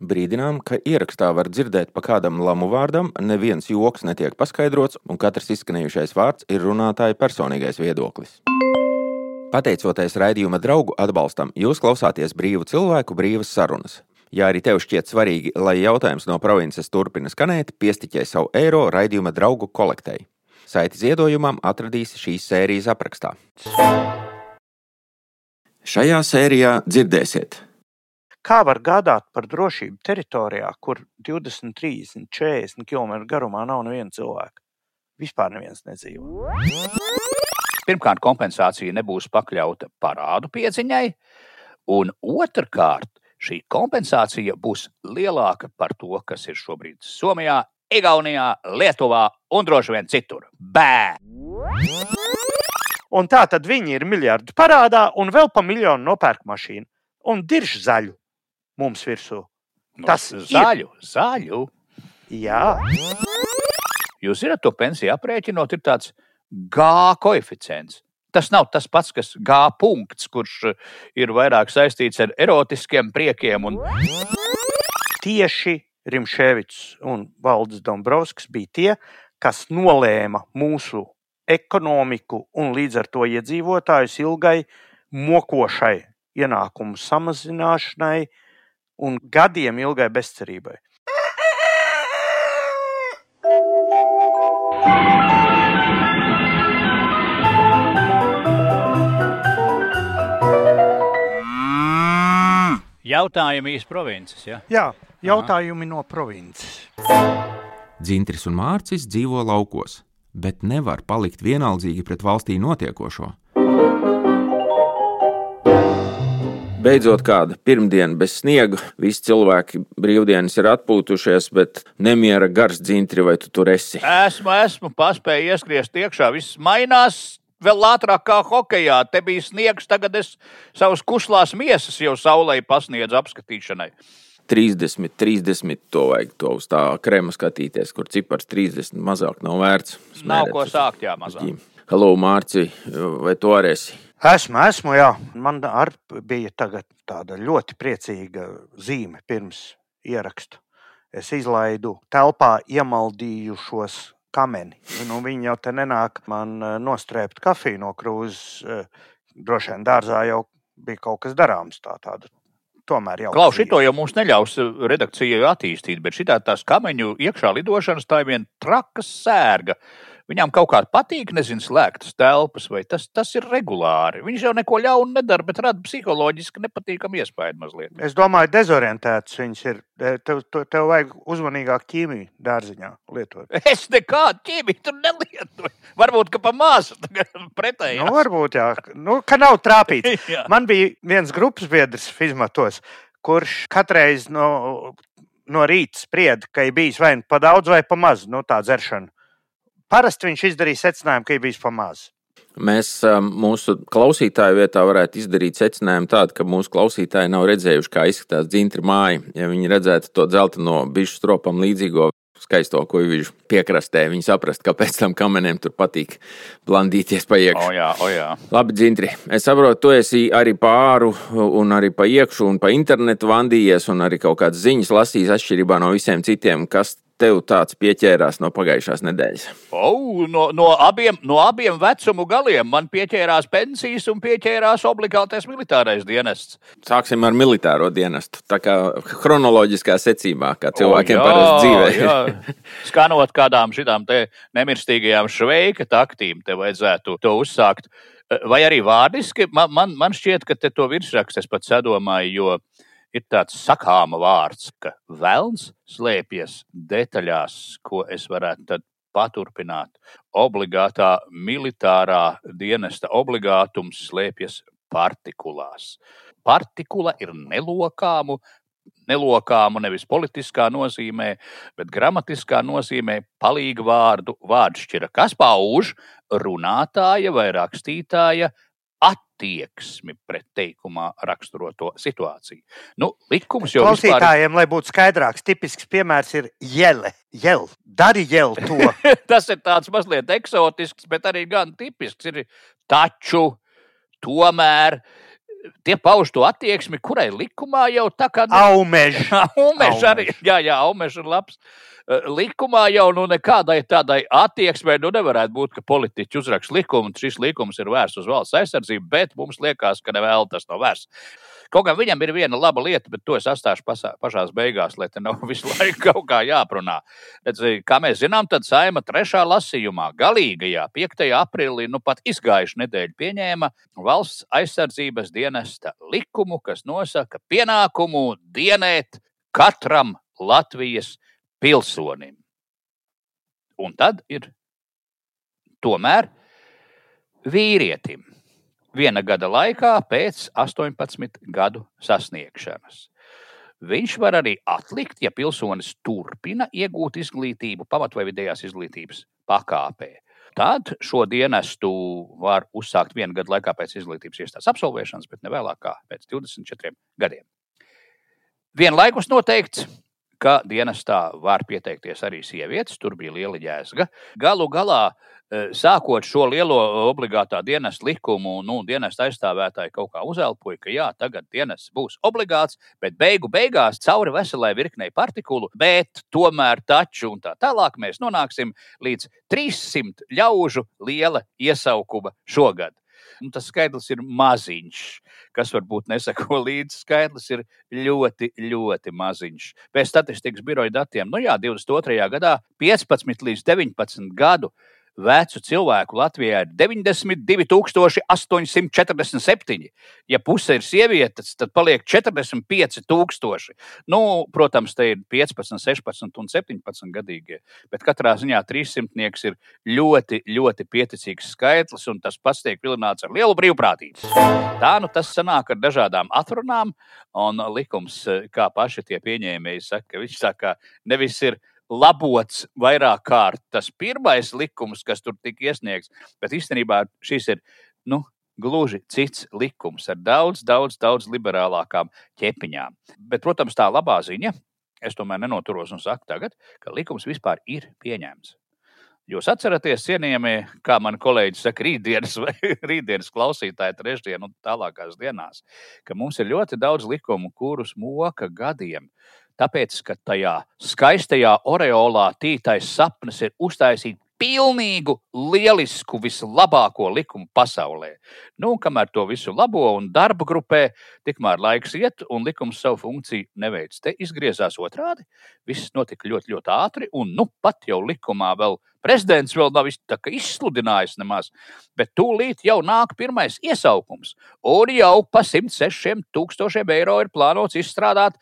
Brīdinām, ka ierakstā var dzirdēt pa kādam lamu vārdam, neviens joks netiek paskaidrots, un katrs izskanējušais vārds ir runātāja personīgais viedoklis. Pateicoties raidījuma draugu atbalstam, jūs klausāties brīvu cilvēku brīvas sarunas. Ja arī tev šķiet svarīgi, lai jautājums no provinces turpina skanēt, piestiķē savu eiro raidījuma draugu kolektei. Saiti ziedojumam atradīsi šīs sērijas aprakstā. Šajā sērijā dzirdēsiet Kā var gādāt par drošību teritorijā, kur 20, 30, 40 km garumā nav neviena cilvēka? Vispār neviens nedzīvo. Pirmkārt, kompensācija nebūs pakļauta parādu piedziņai, un otrkārt, šī kompensācija būs lielāka par to, kas ir šobrīd Somijā, Igaunijā, Lietuvā un droši vien citur. Bē! Un tā tad viņi ir miljardu parādā un vēl pa miljonu nopērk mašīnu un dirž zaļu mums virsū. Nu, Tas ir. zaļu, zaļu. Jā, Jūs zināt, to pensiju aprēķinot, ir tāds G koeficients. Tas nav tas pats, kas G punkts, kurš eh, ir vairāk saistīts ar erotiskiem priekiem. Un... tieši Rimšēvits un Valdis Dombrovskis bija tie, kas nolēma mūsu ekonomiku un līdz ar to iedzīvotājus ilgai mokošai ienākumu samazināšanai un gadiem ilgai bezcerībai. Jautājumi īsti provinces. Ja? Jā, jautājumi no provinces. Dzintris un Mārcis dzīvo laukos, bet nevar palikt vienaldzīgi pret valstī notiekošo. Beidzot, kāda pirmdiena bez sniega, visi cilvēki brīvdienas ir atpūtušies, bet nemiera gars dzintri, vai tu tur esi? Esmu, esmu paspējis ieskriezt iekšā. Viss mainās. Vēl ātrāk kā hokeja. Te bija sniegs, tagad es savus kuslās miesas jau saulē pasniedzu apskatīšanai. 30, 30 to vajag to uz tā krēma skatīties, kur cipars 30 mazāk nav vērts. Nav smērēt ko uz sākt, jā, mazāk. ģim. Halo, Mārci, vai tu arī esi? Esmu, esmu, jā. Man arī bija tagad tāda ļoti priecīga zīme pirms ieraksta. Es izlaidu telpā iemaldījušos kameni. Nu, viņi jau te nenāk man eh, nostrēpt kafiju no krūzes. eh, Droši vien dārzā jau bija kaut kas darāms. Tā, tāda. Tomēr jau Klaus, šito jau mums neļaus uh, redakcijai attīstīt, bet šī tās kameņu iekšā lidošanas tā ir viena traka sērga. Viņām kaut kā patīk, nezinu, slēgtas telpas, vai tas, tas ir regulāri. Viņš jau neko ļaunu nedara, bet rada psiholoģiski nepatīkamu iespēju mazliet. Es domāju, dezorientēts viņš ir. Eh, Tev, tev, tev vajag uzmanīgāk ķīmiju dārziņā lietot. Es nekādu ķīmiju tur nelietoju. Varbūt, ka pa mazu pretēji. Nu, varbūt, jā. Nu, ka nav trāpīts. Man bija viens grupas biedrs Fizmatos, kurš katreiz no, no rīta sprieda, ka ir bijis vai nu pa daudz vai pa maz no tā dzeršana. Parasti viņš izdarīja secinājumu, ka ir bijis pa maz. Mēs um, mūsu klausītāju vietā varētu izdarīt secinājumu tādu, ka mūsu klausītāji nav redzējuši, kā izskatās dzintri māja. Ja viņi redzētu to dzelteno bišu stropam līdzīgo skaisto kuģu piekrastē, viņi saprastu, kāpēc tam kameniem tur patīk blandīties pa iekšā. O, jā, o, jā. Labi, Dzintri, es saprotu, tu esi arī pāri, un arī pa iekšu, un pa internetu vandījies, un arī kaut kādas ziņas lasījis atšķirībā no visiem citiem. Kas tev tāds pieķērās no pagājušās nedēļas? O, no, no, abiem, no abiem vecumu galiem man pieķērās pensijas un pieķērās obligātais militārais dienests. Sāksim ar militāro dienestu. Tā kā chronoloģiskā secībā, kā cilvēkiem O, jā, parasti dzīvē. jā. Skanot kādām šitām nemirstīgajām šveika taktīm, te vajadzētu to uzsākt. Vai arī vārdiski, man, man, man šķiet, ka te to virsrakstu es pats sadomāju, jo ir tāds sakāma vārds, ka velns slēpjas detaļās, ko es varētu tad paturpināt. Obligātā militārā dienesta obligātums slēpjas partikulās. Partikula ir nelokāmu, nelokāmu nevis politiskā nozīmē, bet gramatiskā nozīmē palīgu vārdu vārdšķira, kas pauž runātāja vai rakstītāja attieksmi pret teikumā raksturoto situāciju. Nu, likums jau vispār... Klausītājiem, lai būtu skaidrāks, tipisks piemērs ir jēle. Jēl. Dari jēl to. Tas ir tāds mazliet eksotisks, bet arī gan tipisks. Ir taču, tomēr, tie pauž to attieksmi, kurai likumā jau tā kā Aumeža. Aumeža arī, jā, jā, aumeža ir labs. Eh, Likumā jau nu nekādai tādai attieksmei nu nevarētu būt, ka politiķi uzraksta likumu, un šis likums ir vērsts uz valsts aizsardzību, bet mums liekas, ka nevēl tas nav vērsts. Kaut gan viņam ir viena laba lieta, bet to es atstāšu pasā, pašās beigās, lai te nav visu laiku kaut kā jāprunā. Redz, kā mēs zinām, tad saima trešā lasījumā, galīgajā 5. aprīlī, nu pat izgājuši nedēļu pieņēma valsts aizsardzības dienesta likumu, kas nosaka pienākumu dienēt katram Latvijas pilsonim. Un tad ir tomēr vīrietim viena gada laikā pēc 18 gadu sasniegšanas. Viņš var arī atlikt, ja pilsonis turpina iegūt izglītību pamat vai vidējās izglītības pakāpē. Tad šo dienestu var uzsākt vienu gadu laikā pēc izglītības iestādes absolvēšanas, bet ne vēlāk kā pēc 24 gadiem. Vienlaikus noteikts, ka dienestā var pieteikties arī sievietes. Tur bija liela jēzga. Galu galā, sākot šo lielo obligātā dienesta likumu, nu, dienesta aizstāvētāji kaut kā uzelpoja, ka jā, tagad dienests būs obligāts, bet beigu beigās cauri veselai virknei partikulu, bet tomēr taču un tā tālāk mēs nonāksim līdz 300 ļaužu liela iesaukuma šogad. Nu, tas skaitlis ir maziņš, kas varbūt nesako līdzi. Skaitlis ir ļoti, ļoti maziņš. Pēc statistikas biroja datiem, nu jā, 22. gadā 15 līdz 19 gadu vecu cilvēku Latvijā ir 92,847. Ja puse ir sievietes, tad paliek 45,000. Nu, protams, te ir 15, 16 un 17 gadīgie. Bet katrā ziņā 300 ir ļoti, ļoti pieticīgs skaitlis, un tas pats tiek vilināts ar lielu brīvprātību. Tā nu tas sanāk ar dažādām atrunām, un likums, kā paši tie pieņēmēji saka, viņš tā kā nevis ir labots vairāk kārt tas pirmais likums, kas tur tika iesniegts, bet īstenībā šis ir nu, gluži cits likums ar daudz, daudz, daudz liberālākām ķepiņām. Bet, protams, tā labā ziņa, es tomēr nenoturos un saku tagad, ka likums vispār ir pieņemts. Jūs atceraties, cienījamie, kā man kolēģi saka, rītdienas, rītdienas klausītāji, trešdienas un tālākās dienās, ka mums ir ļoti daudz likumu, kurus moka gadiem. Tāpēc, ka tajā skaistajā oreolā tītais sapnis ir uztaisīt pilnīgu, lielisku, vislabāko likumu pasaulē. Nu, kamēr to visu labo un darba grupē, tikmēr laiks iet un likums savu funkciju neveic. Te izgriezās otrādi. Viss notika ļoti, ļoti ātri, un nu pat jau likumā vēl prezidents vēl nav izsludinājis nemaz, bet tūlīt jau nāk pirmais iesaukums, un jau pa 106 tūkstošiem eiro ir plānots izstrādāt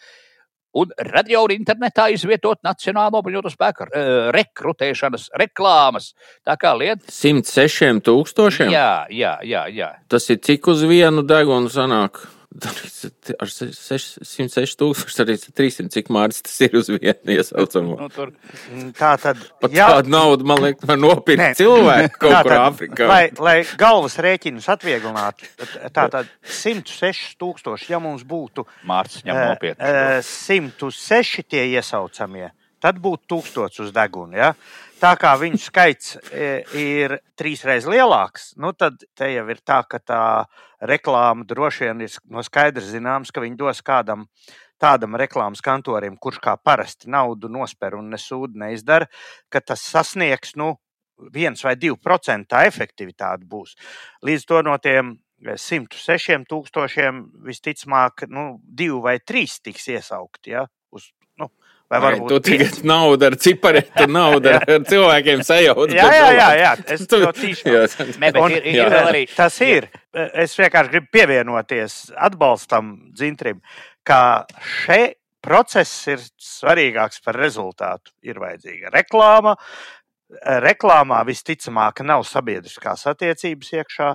un radio un internetā izvietot Nacionālo bruņoto spēku uh, rekrutēšanas reklāmas. Tā kā lieta. 106 tūkstošiem? Jā, jā, jā, jā. Tas ir cik uz vienu degunu sanāk? Ar 106 tūkstoši, arī 300, cik mārcis tas ir uz vienu iesaucamu. Nu, tur. Tā tad, Pat jā, tādu naudu, man liekas, var nopirkt Nē. cilvēku kaut kur Āfrikā. Lai, lai galvas rēķinus atvieglinātu, tā tad 106 tūkstoši, ja mums būtu Mārcis ņem eh, nopietni. eh, 106 tie iesaucamie, tad būtu 1000 uz deguna. Ja? Tā kā viņu skaits eh, ir trīsreiz lielāks, nu tad te jau ir tā, ka tā reklāma droši vien ir no skaidrs zināms, ka viņi dos kādam tādam reklāmas kantorim, kurš kā parasti naudu nosper un nesūdu neizdara, ka tas sasniegs nu, viens vai divi procenti tā efektivitāte būs. Līdz to no tiem 106 tūkstošiem visticamāk, nu, divi vai trīs tiks iesaukti. Ja? Uz, vai varbūt tu tagad naudu ar ciparetu, naudu ar ar cilvēkiem sajauc? Jā, jā, jā, jā, es to tīšu. Un- ir, ir arī. Tas ir. Es vienkārši gribu pievienoties atbalstam dzintrim, ka šeit process ir svarīgāks par rezultātu. Ir vajadzīga reklāma. Reklāmā visticamāk nav sabiedriskās attiecības iekšā,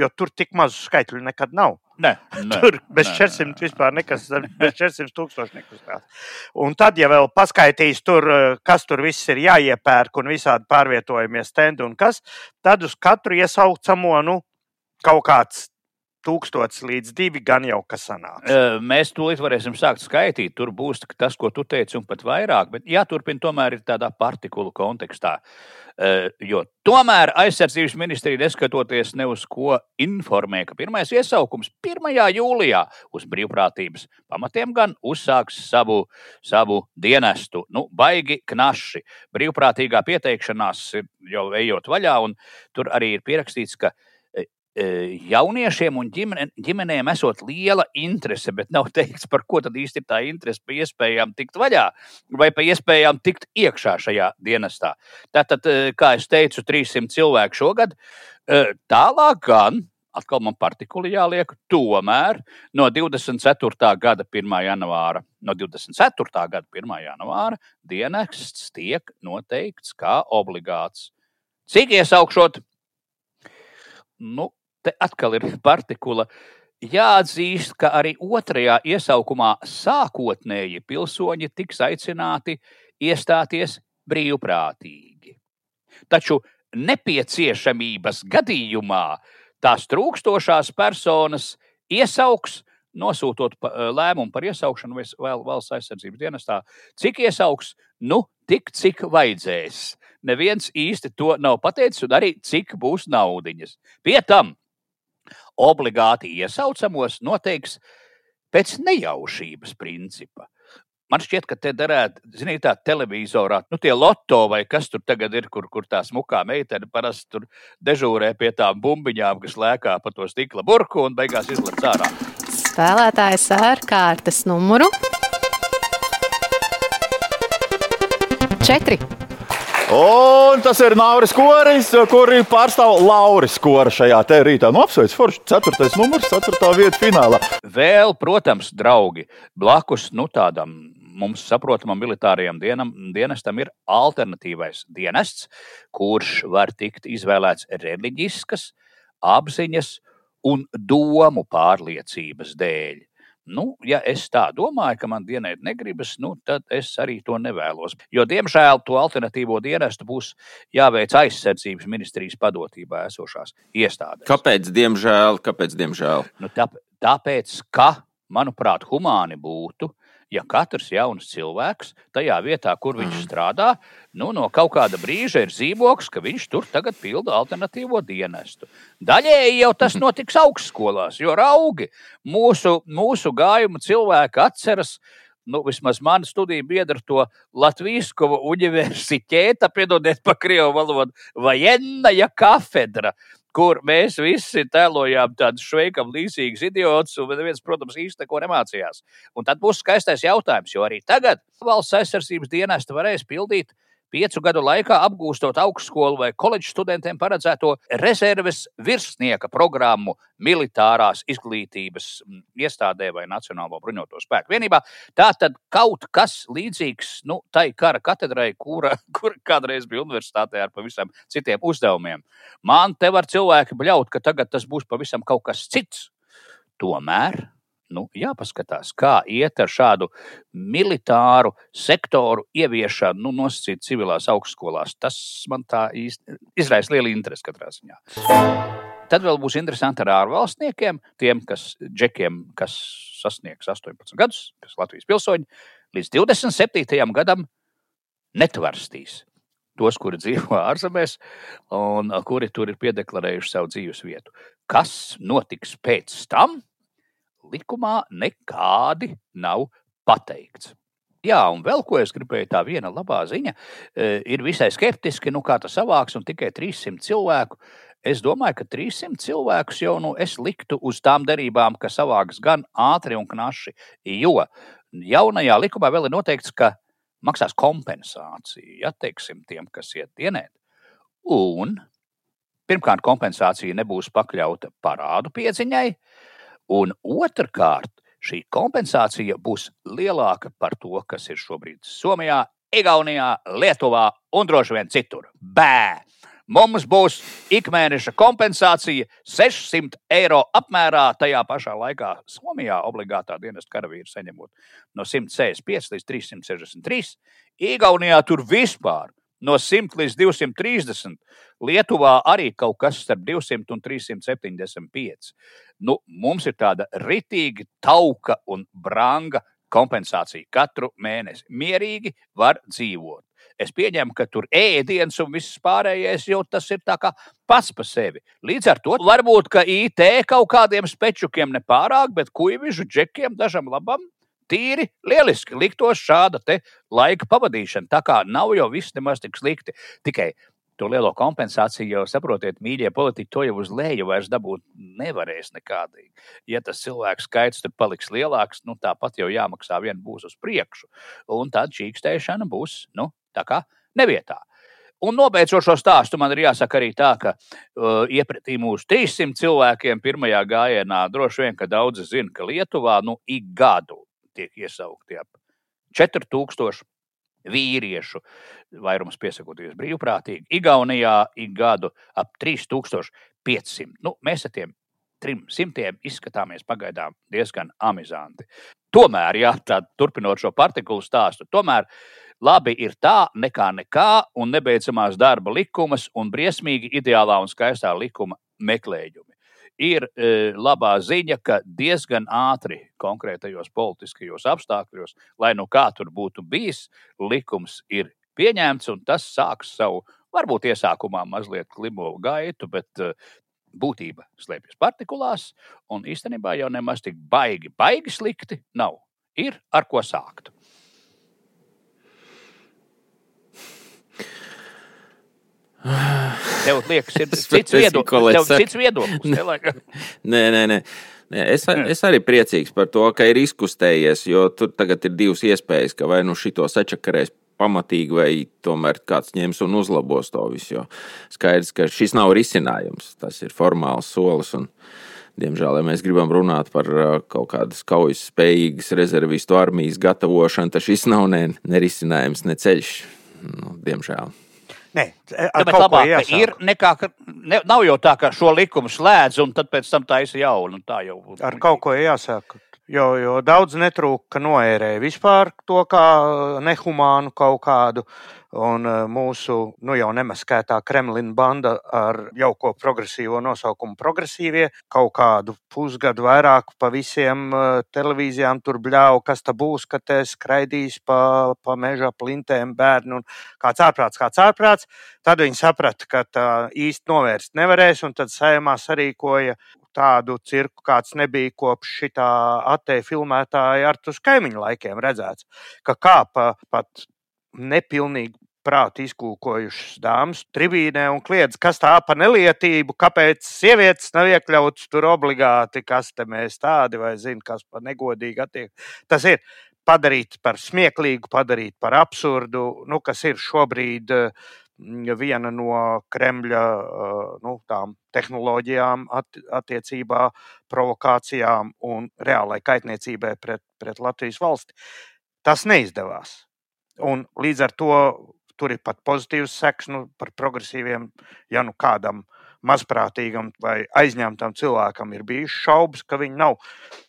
jo tur tik mazu skaitļu nekad nav. Nē, nē, Tur bez nē, 400 vispār nekas, bez 400 tūkstoši nekustās. Un tad, ja vēl paskaidrīs, tur, eh, kas tur viss ir jāiepērk un visādi pārvietojamies stendi un kas, tad uz katru iesaucamo nu, kaut kāds tūkstotis līdz divi gan jau kas sanāks. Mēs tūlīt varēsim sākt skaitīt. Tur būs tas, ko tu teici, un pat vairāk. Bet jāturpina tomēr ir tādā partikulu kontekstā. Jo tomēr aizsardzības ministrija, neskatoties ne uz ko, informē, ka pirmais iesaukums 1. jūlijā uz brīvprātības pamatiem gan uzsāks savu, savu dienestu. Nu, baigi knaši. Brīvprātīgā pieteikšanās jau ejot vaļā, un tur arī ir pierakstīts, ka jauniešiem un ģimene, ģimenēm esot liela interese, bet nav teikts, par ko tad īsti ir tā interese, pa iespējām tikt vaļā vai pa iespējām tikt iekšā šajā dienestā. Tātad, kā es teicu, 300 cilvēku šogad. Tālāk gan, atkal man partikuli jāliek, tomēr no 24. gada 1. janvāra, no 24. gada 1. janvāra dienests tiek noteikts kā obligāts. Cik iesaukšot? Nu, te atkal ir partikula. Jāatzīst, ka arī otrajā iesaukumā sākotnēji pilsoņi tiks aicināti iestāties brīvprātīgi. Taču nepieciešamības gadījumā tās trūkstošās personas iesauks, nosūtot lēmumu par iesaukšanu valsts aizsardzības dienestā, cik iesauks, nu, tik cik vajadzēs. Neviens īsti to nav pateicis, un arī cik būs naudiņas. Pie tam obligāti iesaucamos noteiks pēc nejaušības principa. Man šķiet, ka te derētu, ziniet, tā televizorā, nu, tie loto vai kas tur tagad ir, kur, kur tā smukā meitene parasti tur dežūrē pie tām bumbiņām, kas lēkā pa to stikla burku un beigās izlec ārā. Spēlētājs ar kārtas numuru 4. Un tas ir Nauris Koris, kurš pārstāv Lauris Kora šajā te rītā. Nu, apsveic, Forši, 4. numurs, 4. vieta finālā. Vēl, protams, draugi, blakus nu, tādam mums saprotamam militārajam dienam, dienestam ir alternatīvais dienests, kurš var tikt izvēlēts reliģiskas, apziņas un domu pārliecības dēļ. Nu, ja es tā domāju, ka man dienēt negribas, nu, tad es arī to nevēlos. Jo, diemžēl, to alternatīvo dienestu būs jāveic aizsardzības ministrijas padotībā esošās iestādes. Kāpēc, diemžēl? Kāpēc, diemžēl? Nu, tā, tāpēc, ka, manuprāt, humāni būtu, ja katrs jauns cilvēks tajā vietā, kur viņš strādā, nu, no kaut kāda brīža ir zīmogs, ka viņš tur tagad pilda alternatīvo dienestu. Daļēji jau tas notiks augstskolās, jo raugi mūsu, mūsu gājumu cilvēki atceras. Nu, vismaz mana studija biedra to Latvijas universitāte, piedodiet par krievu valodu, vai Ennaja kafedra, kur mēs visi tēlojām tādus šveikam līdzīgus idiotus, un neviens, protams, īsti neko nemācījās. Un tad būs skaistais jautājums, jo arī tagad valsts aizsardzības dienesta varēs pildīt piecu gadu laikā apgūstot augstskolu vai koledžas studentiem paredzēto rezerves virsnieka programmu militārās izglītības iestādē vai Nacionālo bruņoto spēku vienībā. Tā tad kaut kas līdzīgs nu, tai kara katedrai, kura, kura kādreiz bija universitātē ar pavisam citiem uzdevumiem. Man te var cilvēki bļaut, ka tagad tas būs pavisam kaut kas cits. Tomēr nu, jāpaskatās, kā iet ar šādu militāru sektoru ieviešanu, nu, nosacīt civilās augstskolās. Tas man tā īsti izraisa lielu interesi katrā ziņā. Tad vēl būs interesanti ar ārvalstniekiem, tiem, kas, džekiem, kas sasniegs 18 gadus, kas Latvijas pilsoņi, līdz 27. gadam netvarstīs tos, kuri dzīvo ārzemēs un kuri tur ir piedeklarējuši savu dzīves vietu. Kas notiks pēc tam? Likumā nekādi nav pateikts. Jā, un vēl ko es gribēju, tā viena labā ziņa e, ir visai skeptiski, nu kā tas savāks un tikai 300 cilvēku. Es domāju, ka 300 cilvēkus jau nu, es liktu uz tām derībām, ka savāks gan ātri un knaši. Jo jaunajā likumā vēl ir noteikts, ka maksās kompensāciju, ja teiksim, tiem, kas iet dienēt. Un pirmkārt, kompensācija nebūs pakļauta parādu piedziņai, Un otrkārt, šī kompensācija būs lielāka par to, kas ir šobrīd Somijā, Igaunijā, Lietuvā un droši vien citur. Bē! Mums būs ikmēneša kompensācija 600 eiro apmērā. Tajā pašā laikā Somijā obligātā dienesta karavīra saņemot no 165 līdz 363. Igaunijā tur vispār no 100 līdz 230. Lietuvā arī kaut kas starp 200 un 375. Nu, mums ir tāda ritīgi tauka un branga kompensācija katru mēnesi. Mierīgi var dzīvot. Es pieņemu, ka tur ēdiens un viss pārējais jau tas ir pats par sevi. Līdz ar to varbūt IT kaut kādiem spečukiem nepārāk, bet kuģiņu džekiem dažam labam. Tīri lieliski liktos šāda laika pavadīšana. Tā kā nav jau viss nemaz tik slikti. Tikai to lielo kompensāciju jau saprotiet, mīļie politiķi, to jau uz leju vairs dabūt nevarēs nekādīgi. Ja tas cilvēku skaits tur paliks lielāks, nu, tāpat jau jāmaksā vien būs uz priekšu. Un tad čīkstēšana būs nu, tā kā nevietā. Un nobeidzot šo stāstu, man ir jāsaka arī tā, ka uh, iepratī mūsu 300 cilvēkiem pirmajā gājienā droši vien, ka daudzi zina, ka Lietuvā nu, ik gadu tiek iesaukti ap 4000 vīriešu, vairums piesakoties brīvprātīgi. Igaunijā ik gadu ap 3500. Nu, mēs ar tiem 300 izskatāmies pagaidām diezgan amizanti. Tomēr, jā, tā, turpinot šo partikulu stāstu, tomēr labi ir tā, nekā nekā, un nebeidzamās darba likumas un briesmīgi ideālā un skaistā likuma meklējumi ir e, labā ziņa, ka diezgan ātri konkrētajos politiskajos apstākļos, lai nu kā tur būtu bijis, likums ir pieņemts un tas sāks savu, varbūt iesākumā mazliet klimovu gaitu, bet e, būtība slēpjas partikulās un īstenībā jau nemaz tik baigi, baigi slikti nav. Ir ar ko sākt. Tev liekas, ir cits viedoklis. Cits viedoklis nē, nē, nē. Es, es arī priecīgs par to, ka ir izkustējies, jo tur tagad ir divas iespējas, ka vai nu šito sačakarēs pamatīgi, vai tomēr kāds ņems un uzlabos to visu. Jo skaidrs, ka šis nav risinājums. Tas ir formāls solis. Un, diemžēl, ja mēs gribam runāt par kaut kādas kaujas spējīgas rezervistu armijas gatavošanu, tad šis nav ne, ne risinājums, ne ceļš. Nu, diemžēl. Nē, Tāpēc labāk ir nekā, ne, nav jau tā, ka šo likumu slēdz un tad pēc tam taisa jaunu. Tā jau ar kaut ko jāsāk. Jo, jo daudz netrūka, ka noērēja vispār to kā nehumānu kaut kādu uh, Un eh, mūsu nu, jau nemaskētā Kremlina banda ar jauko progresīvo nosaukumu progresīvie kaut kādu pusgadu vairāk pa visiem eh, televīzijām tur bļāva, kas tā būs, ka te skraidīs pa, pa meža plintēm bērnu un kāds ārprāts, kāds ārprāts. Tad viņi saprata, ka tā īsti novērst nevarēs, un tad saimā sarīkoja tādu cirku, kāds nebija kopš šitā attēlu filmētāja ar tus kaimiņu laikiem redzēts, ka kāpa pat nepilnīgi prātu izkūkojušas dāmas tribīnē un kliedz, kas tā pa nelietību, kāpēc sievietes nav iekļautas tur obligāti, kas te mēs tādi vai zina, kas par negodīgi attiek. Tas ir padarīt par smieklīgu, padarīt par absurdu, nu, kas ir šobrīd mm, viena no Kremļa nu, tehnoloģijām, attiecībā, provokācijām un reālai kaitniecībai pret, pret Latvijas valsti. Tas neizdevās. Un līdz ar to tur ir pat pozitīvs seks nu, par progresīviem. Ja nu kādam mazprātīgam vai aizņemtam cilvēkam ir bijušas šaubas, ka viņi nav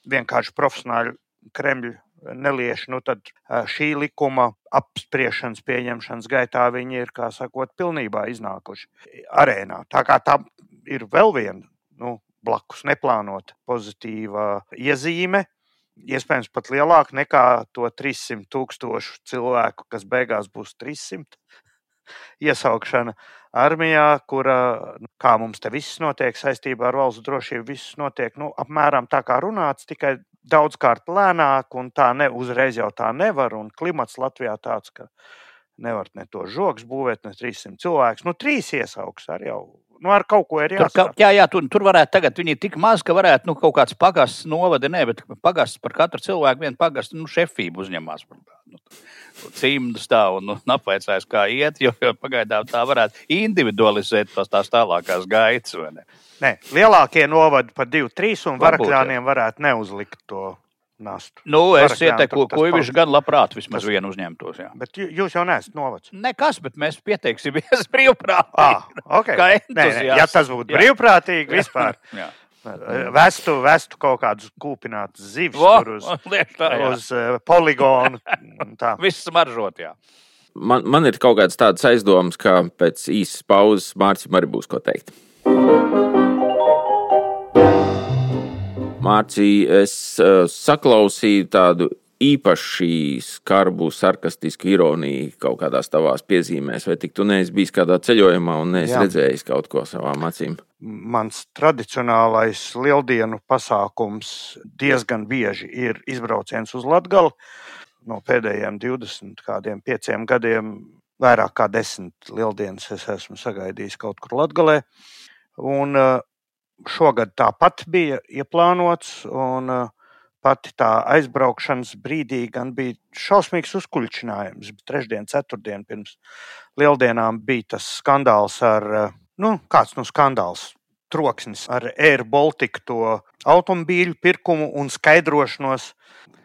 vienkārši profesionāli Kremļa nelieši, nu tad šī likuma apspriešanas, pieņemšanas gaitā viņi ir, kā sakot, pilnībā iznākuši arēnā. Tā kā tā ir vēl viena nu, blakus neplānota pozitīva iezīme, iespējams pat lielāka nekā to 300 tūkstošu cilvēku, kas beigās būs 300. Iesaukšana armijā, kura, nu, kā mums te viss notiek saistībā ar valsts drošību, viss notiek nu, apmēram tā kā runāts, tikai daudzkārt lēnāk, un tā ne uzreiz jau tā nevar. Un klimats Latvijā tāds, ka nevar ne to žoks būvēt, ne 300 cilvēkus. Nu, trīs iesauks arī jau nu, ar kaut ko ir jāsaka. Tur, jā, jā, tur, tur varētu tagad, viņi ir tik maz, ka varētu nu, kaut kāds pagasts novada, ne, bet pagasts par katru cilvēku vienu pagastu nu, šefību uzņemās. Nu, Cimdus tā un nu, apveicājis, kā iet, jo, jo pagaidām tā varētu individualizēt tos tās tālākās gaitas. Ne? Nē, lielākie novadi par divu, trīs un varakļāniem varētu neuzlikt to nastu. Nu, es ieteiktu, ko viņš gan labprāt vismaz tas... vienu uzņemtos. Jā. Bet jūs jau neesat novacs. Nekas, bet mēs pieteiksimies brīvprātīgi. Ah, okay. nē, nē, ja tas būtu brīvprātīgi vispār. jā. Vestu, vestu kaut kādus kūpinātus zivis Vo, uz, tā, uz uh, poligonu. Viss smaržot, jā. Man, man ir kaut kādas tādas aizdomas, ka pēc īsas pauzes Mārcis arī būs ko teikt. Mārcija, es uh, saklausīju tādu īpaši skarbu, sarkastisku ironiju kaut kādās tavās piezīmēs, vai tik tu neesi bijis kādā ceļojumā un neesi Jā. redzējis kaut ko savām acīm? Mans tradicionālais lieldienu pasākums diezgan bieži ir izbrauciens uz Latgali. No pēdējiem 20 kādiem pieciem gadiem vairāk kā desmit lieldienas es esmu sagaidījis kaut kur Latgalē. Un šogad tāpat bija ieplānots, un uh, pati tā aizbraukšanas brīdī gan bija šausmīgs uzkuļķinājums. Trešdien, ceturtdien pirms lieldienām bija tas skandāls ar, nu, kāds nu skandāls. Troksnis ar Air Baltica to automobīļu pirkumu un skaidrošanos.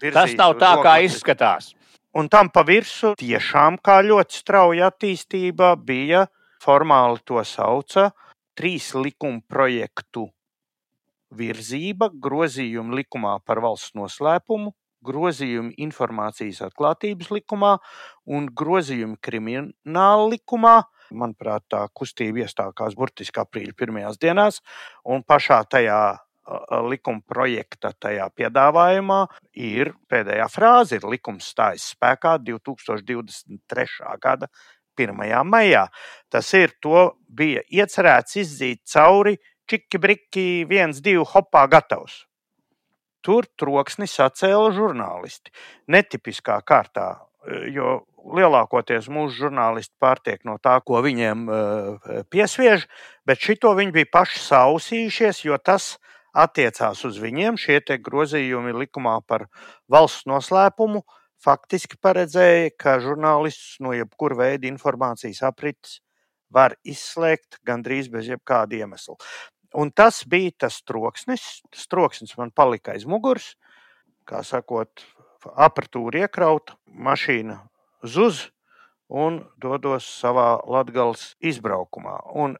Tas nav tā, kā izskatās. Un tam pa virsmu tiešām kā ļoti strauja attīstība bija formāli to sauca trīs likuma projektu virzība, grozījumi likumā par valsts noslēpumu, grozījumi informācijas atklātības likumā un grozījumi krimināla likumā. Manuprāt, tā kustība iestākās burtiski aprīļa pirmajās dienās, un pašā tajā likuma projekta tajā piedāvājumā ir pēdējā frāze, ir likums stājas spēkā 2023. gada 1. maijā. Tas ir, to bija iecerēts izdzīt cauri čiki briki, viens, divi, hopā, gatavs. Tur troksni sacēla žurnālisti. Netipiskā kārtā, jo lielākoties mūsu žurnālisti pārtiek no tā, ko viņiem uh, piesviež, bet šito viņi bija paši sausījušies, jo tas attiecās uz viņiem. Šie grozījumi likumā par valsts noslēpumu faktiski paredzēja, ka žurnālists no jebkura veida informācijas aprits var izslēgt gandrīz bez jebkāda iemesla. Un tas bija tas troksnis. Tas troksnis man palika aiz muguras. Kā sakot, apatūra iekrauta, mašīna zuz un dodos savā latgales izbraukumā. Un,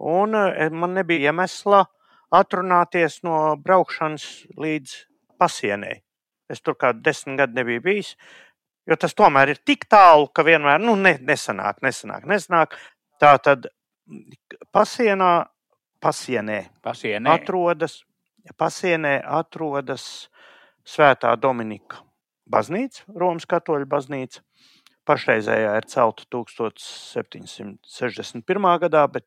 un eh, man nebija iemesla atrunāties no braukšanas līdz pasienei. Es tur kā desmit gadi nebiju bijis, jo tas tomēr ir tik tālu, ka vienmēr nu, ne, nesanāk, nesanāk, nesanāk. Tā tad pasienā pasienē, pasienē. atrodas, pasienē atrodas Svētā Dominika baznīca, Romas katoļu baznīca. Pašreizējā ir celta 1761. gadā, bet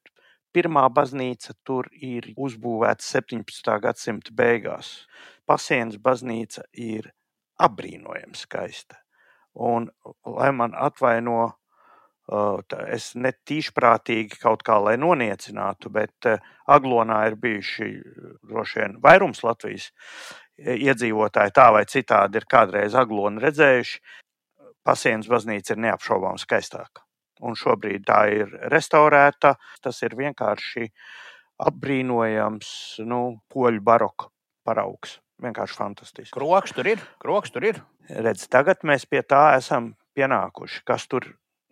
pirmā baznīca tur ir uzbūvēta 17. gadsimta beigās. Pasienas baznīca ir apbrīnojami skaista. Un, lai man atvaino Es netīšprātīgi kaut kā lai noniecinātu, bet Aglonā ir bijuši droši vien vairums Latvijas iedzīvotāji tā vai citādi ir kādreiz Aglonu redzējuši. Pasienas baznīca ir neapšaubāmi skaistāka. Un šobrīd tā ir restaurēta. Tas ir vienkārši apbrīnojams nu, poļu baroka paraugs. Vienkārši fantastiski. Kroks tur ir. Kroks tur ir. Redz, tagad mēs pie tā esam pienākuši. Kas tur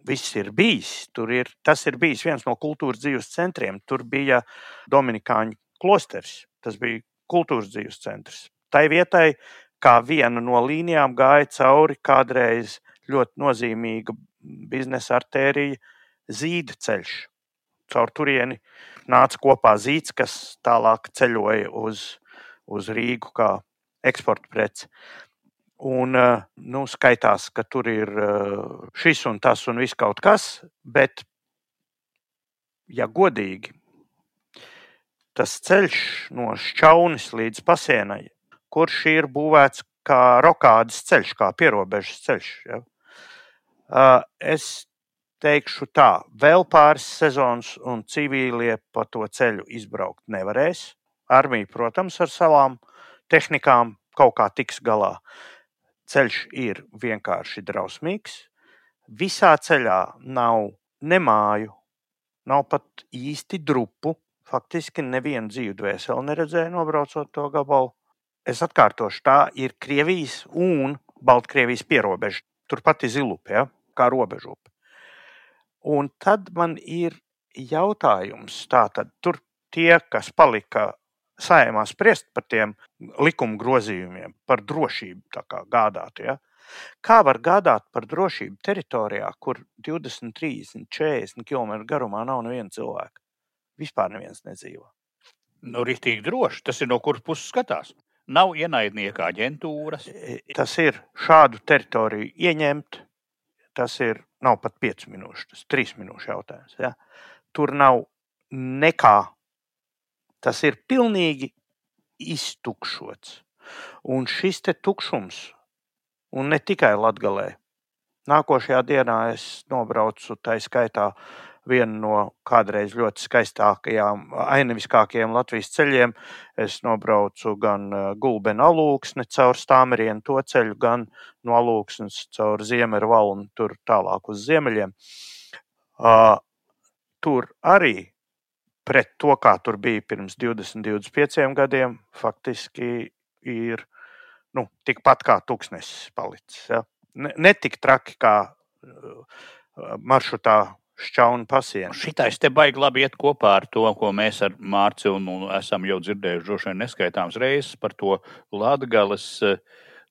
viss ir bijis. Ir, tas ir bijis viens no kultūras dzīves centriem. Tur bija Dominikāņu klosteris. Tas bija kultūras dzīves centrs. Tai vietai, kā viena no līnijām, gāja cauri kādreiz ļoti nozīmīga biznesa artērija zīda ceļš. Caur turieni nāca kopā zīds, kas tālāk ceļoja uz, uz Rīgu kā eksporta preci. Un, eh, nu, skaitās, ka tur ir eh, šis un tas un viss kaut kas, bet, ja godīgi, tas ceļš no šķaunis līdz pasienai, kurš ir būvēts kā rokādas ceļš, kā pierobežas ceļš. Ja? Es teikšu tā, vēl pāris sezonas un civīlie pa to ceļu izbraukt nevarēs. Armija, protams, ar savām tehnikām kaut kā tiks galā. Ceļš ir vienkārši drausmīgs. Visā ceļā nav ne māju, nav pat īsti drupu. Faktiski nevienu dzīvu dvēseli neredzēju, nobraucot to gabalu. Es atkārtošu, tā ir Krievijas un Baltkrievijas pierobeža. Turpat ir zilupe, ja? kā robežupe. Un tad man ir jautājums, tātad tur tie, kas palika saimā spriest par tiem likuma grozījumiem, par drošību gādāt. Ja? Kā var gādāt par drošību teritorijā, kur 20, 30, 40 km garumā nav neviena cilvēka? Vispār neviens nedzīvo. Nu, rītīgi droši. Tas ir no kuras puses skatās. Nav ienaidnieka aģentūras. Tas ir šādu teritoriju ieņemt. Tas ir nav pat 5 minūšu, tas ir 3 minūšu jautājums. Ja? Tur nav nekā. Tas ir pilnīgi iztukšots. Un šis te tukšums, un ne tikai Latvijā, nākošajā dienā es nobraucu tā skaitā vienu no kādreiz ļoti skaistākajām, ainaviskākajiem Latvijas ceļiem. Es nobraucu gan Gulbena alūksni caur Stāmerienu to ceļu, gan no alūksnes caur Ziemeļu valnu tur tālāk uz ziemeļiem. Uh, tur arī pret to, kā tur bija pirms 20, 25 gadiem, faktiski ir nu, tikpat kā tūkstnesis palicis. Ja? Ne, ne tik traki kā maršrutā šķauna pasienu. Šitais te baigi labi iet kopā ar to, ko mēs ar Mārciņu nu, esam jau dzirdējuši droši vien neskaitāms reizes par to Latgales.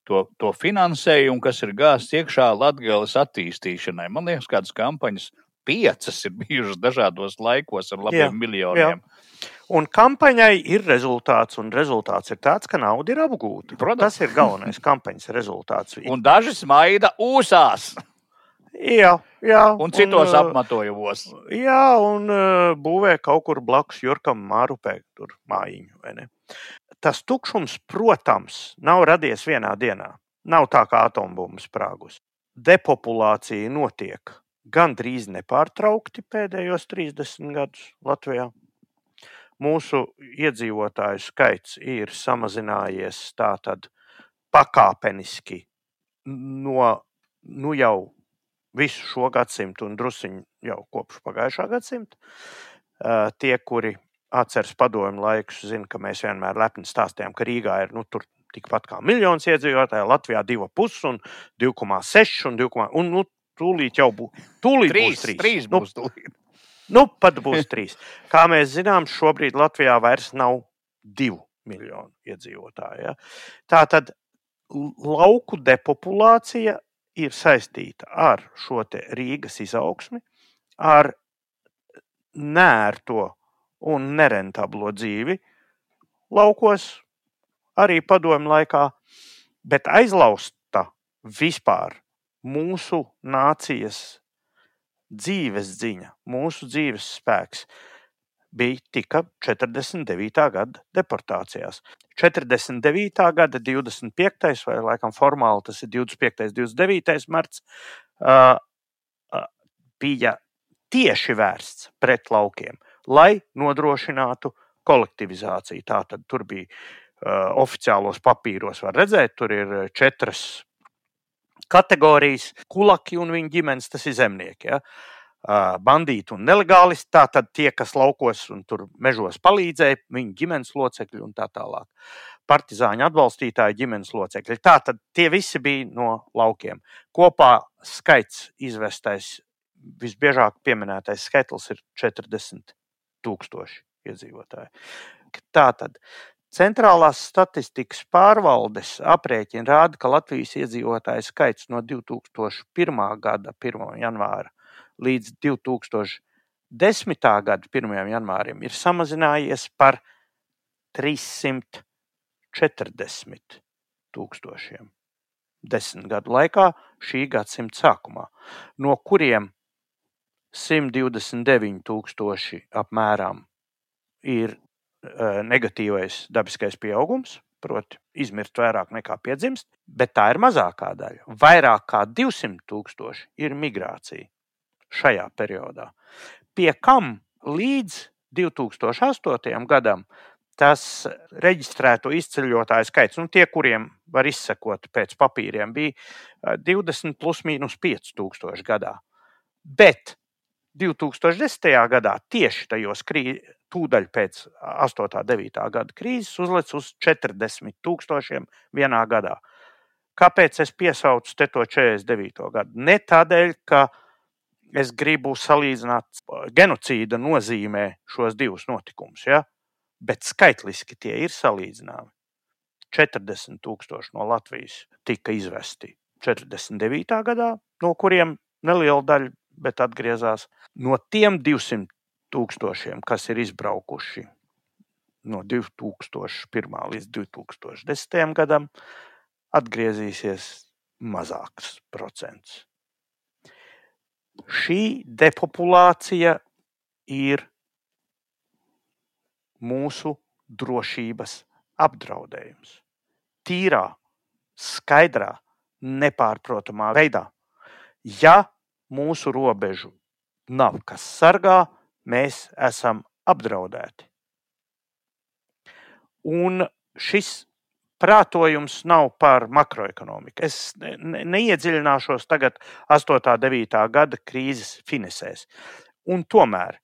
To, to finansējumu, kas ir gāzts iekšā Latvijas attīstīšanai. Man liekas, kādas kampaņas piecas ir bijušas dažādos laikos ar labiem jā, miljoniem. Jā. Un kampaņai ir rezultāts, un rezultāts ir tāds, ka nauda ir apgūta. Protams. Tas ir galvenais kampaņas rezultāts. Un daži smaida ūsās. Jā, jā. Un citos un, apmetojumos. Jā, un uh, būvē kaut kur blakus Jurkam Mārupē, tur mājiņu. Tas tukšums, protams, nav radies vienā dienā. Nav tā kā atombummas sprāgus. Depopulācija notiek gandrīz nepārtraukti pēdējos 30 gadus Latvijā. Mūsu iedzīvotāju skaits ir samazinājies tātad pakāpeniski no nu jau visu šo gadsimtu un drusciņu jau kopš pagājušā gadsimta. Tie, kuri atceras padomu laikus, zina, ka mēs vienmēr lepni stāstījām, ka Rīgā ir nu, tikpat kā miljons iedzīvotāju, Latvijā 2,5 un 2,6 un 2, un nu, tūlīt jau būs. Tūlīt trīs, būs trīs. trīs nu, būs tūlīt. Nu, pat būs trīs. Kā mēs zinām, šobrīd Latvijā vairs nav divu miljonu iedzīvotāju. Ja? Tā tad lauku depopulācija ir saistīta ar šo Rīgas izaugsmi, ar nērto un nerentablo dzīvi laukos, arī padomu laikā, bet aizlausta vispār mūsu nācijas dzīves ziņa, mūsu dzīves spēks bija tika 49. gada deportācijās. 49. gada 25. vai laikam formāli tas ir 25. 29. marts, uh, uh, bija tieši vērsts pret laukiem, lai nodrošinātu kolektivizāciju. Tātad tur bija uh, oficiālos papīros, var redzēt, tur ir četras kategorijas - kulaki un viņa ģimenes, tas ir zemnieki. Ja? Bandīti un nelegālisti, tātad tie, kas laukos un tur mežos palīdzēja, viņu ģimenes locekļi un tā tālāk. Partizāņu atbalstītāji, ģimenes locekļi. Tātad tie visi bija no laukiem. Kopā skaits izvestais, visbiežāk pieminētais skaitlis ir 40 tūkstoši iedzīvotāji. Tātad Centrālās statistikas pārvaldes aprēķini rāda, ka Latvijas iedzīvotāju skaits no 2001. gada 1. janvāra līdz 2010. gada 1. janvārim ir samazinājies par 340 tūkstošiem. Desmit gadu laikā, šī gadsimta sākumā, no kuriem 129 tūkstoši apmēram ir negatīvais dabiskais pieaugums, proti, izmirst vairāk nekā piedzimst, bet tā ir mazākā daļa. Vairāk kā 200 tūkstoši ir migrācija šajā periodā. Pie kam līdz 2008. gadam tas reģistrēto izceļotāju skaits, nu, tie, kuriem var izsekot pēc papīriem, bija 20 plus mīnus 5000 gadā. Bet 2010. gadā tieši tajos krīzes, tūdaļ pēc 8. un 9. gada krīzes, uzlec uz 40 tūkstošiem vienā gadā. Kāpēc es piesaucu te to 49. gadu? Ne tādēļ, ka es gribu salīdzināt genocīda nozīmē šos divus notikumus, ja? bet skaitliski tie ir salīdzināmi. 40 tūkstoši no Latvijas tika izvesti 49. gadā, no kuriem neliela daļa, bet atgriezās no tiem 200 tūkstošiem, kas ir izbraukuši no 2001. līdz 2010. gadam atgriezīsies mazāks procents. Šī depopulācija ir mūsu drošības apdraudējums. Tīrā, skaidrā, nepārprotamā veidā. Ja mūsu robežu nav kas sargā, mēs esam apdraudēti. Un šis prātojums nav par makroekonomiku. Es ne, neiedziļināšos tagad 8. un 9. gada krīzes finesēs. Un tomēr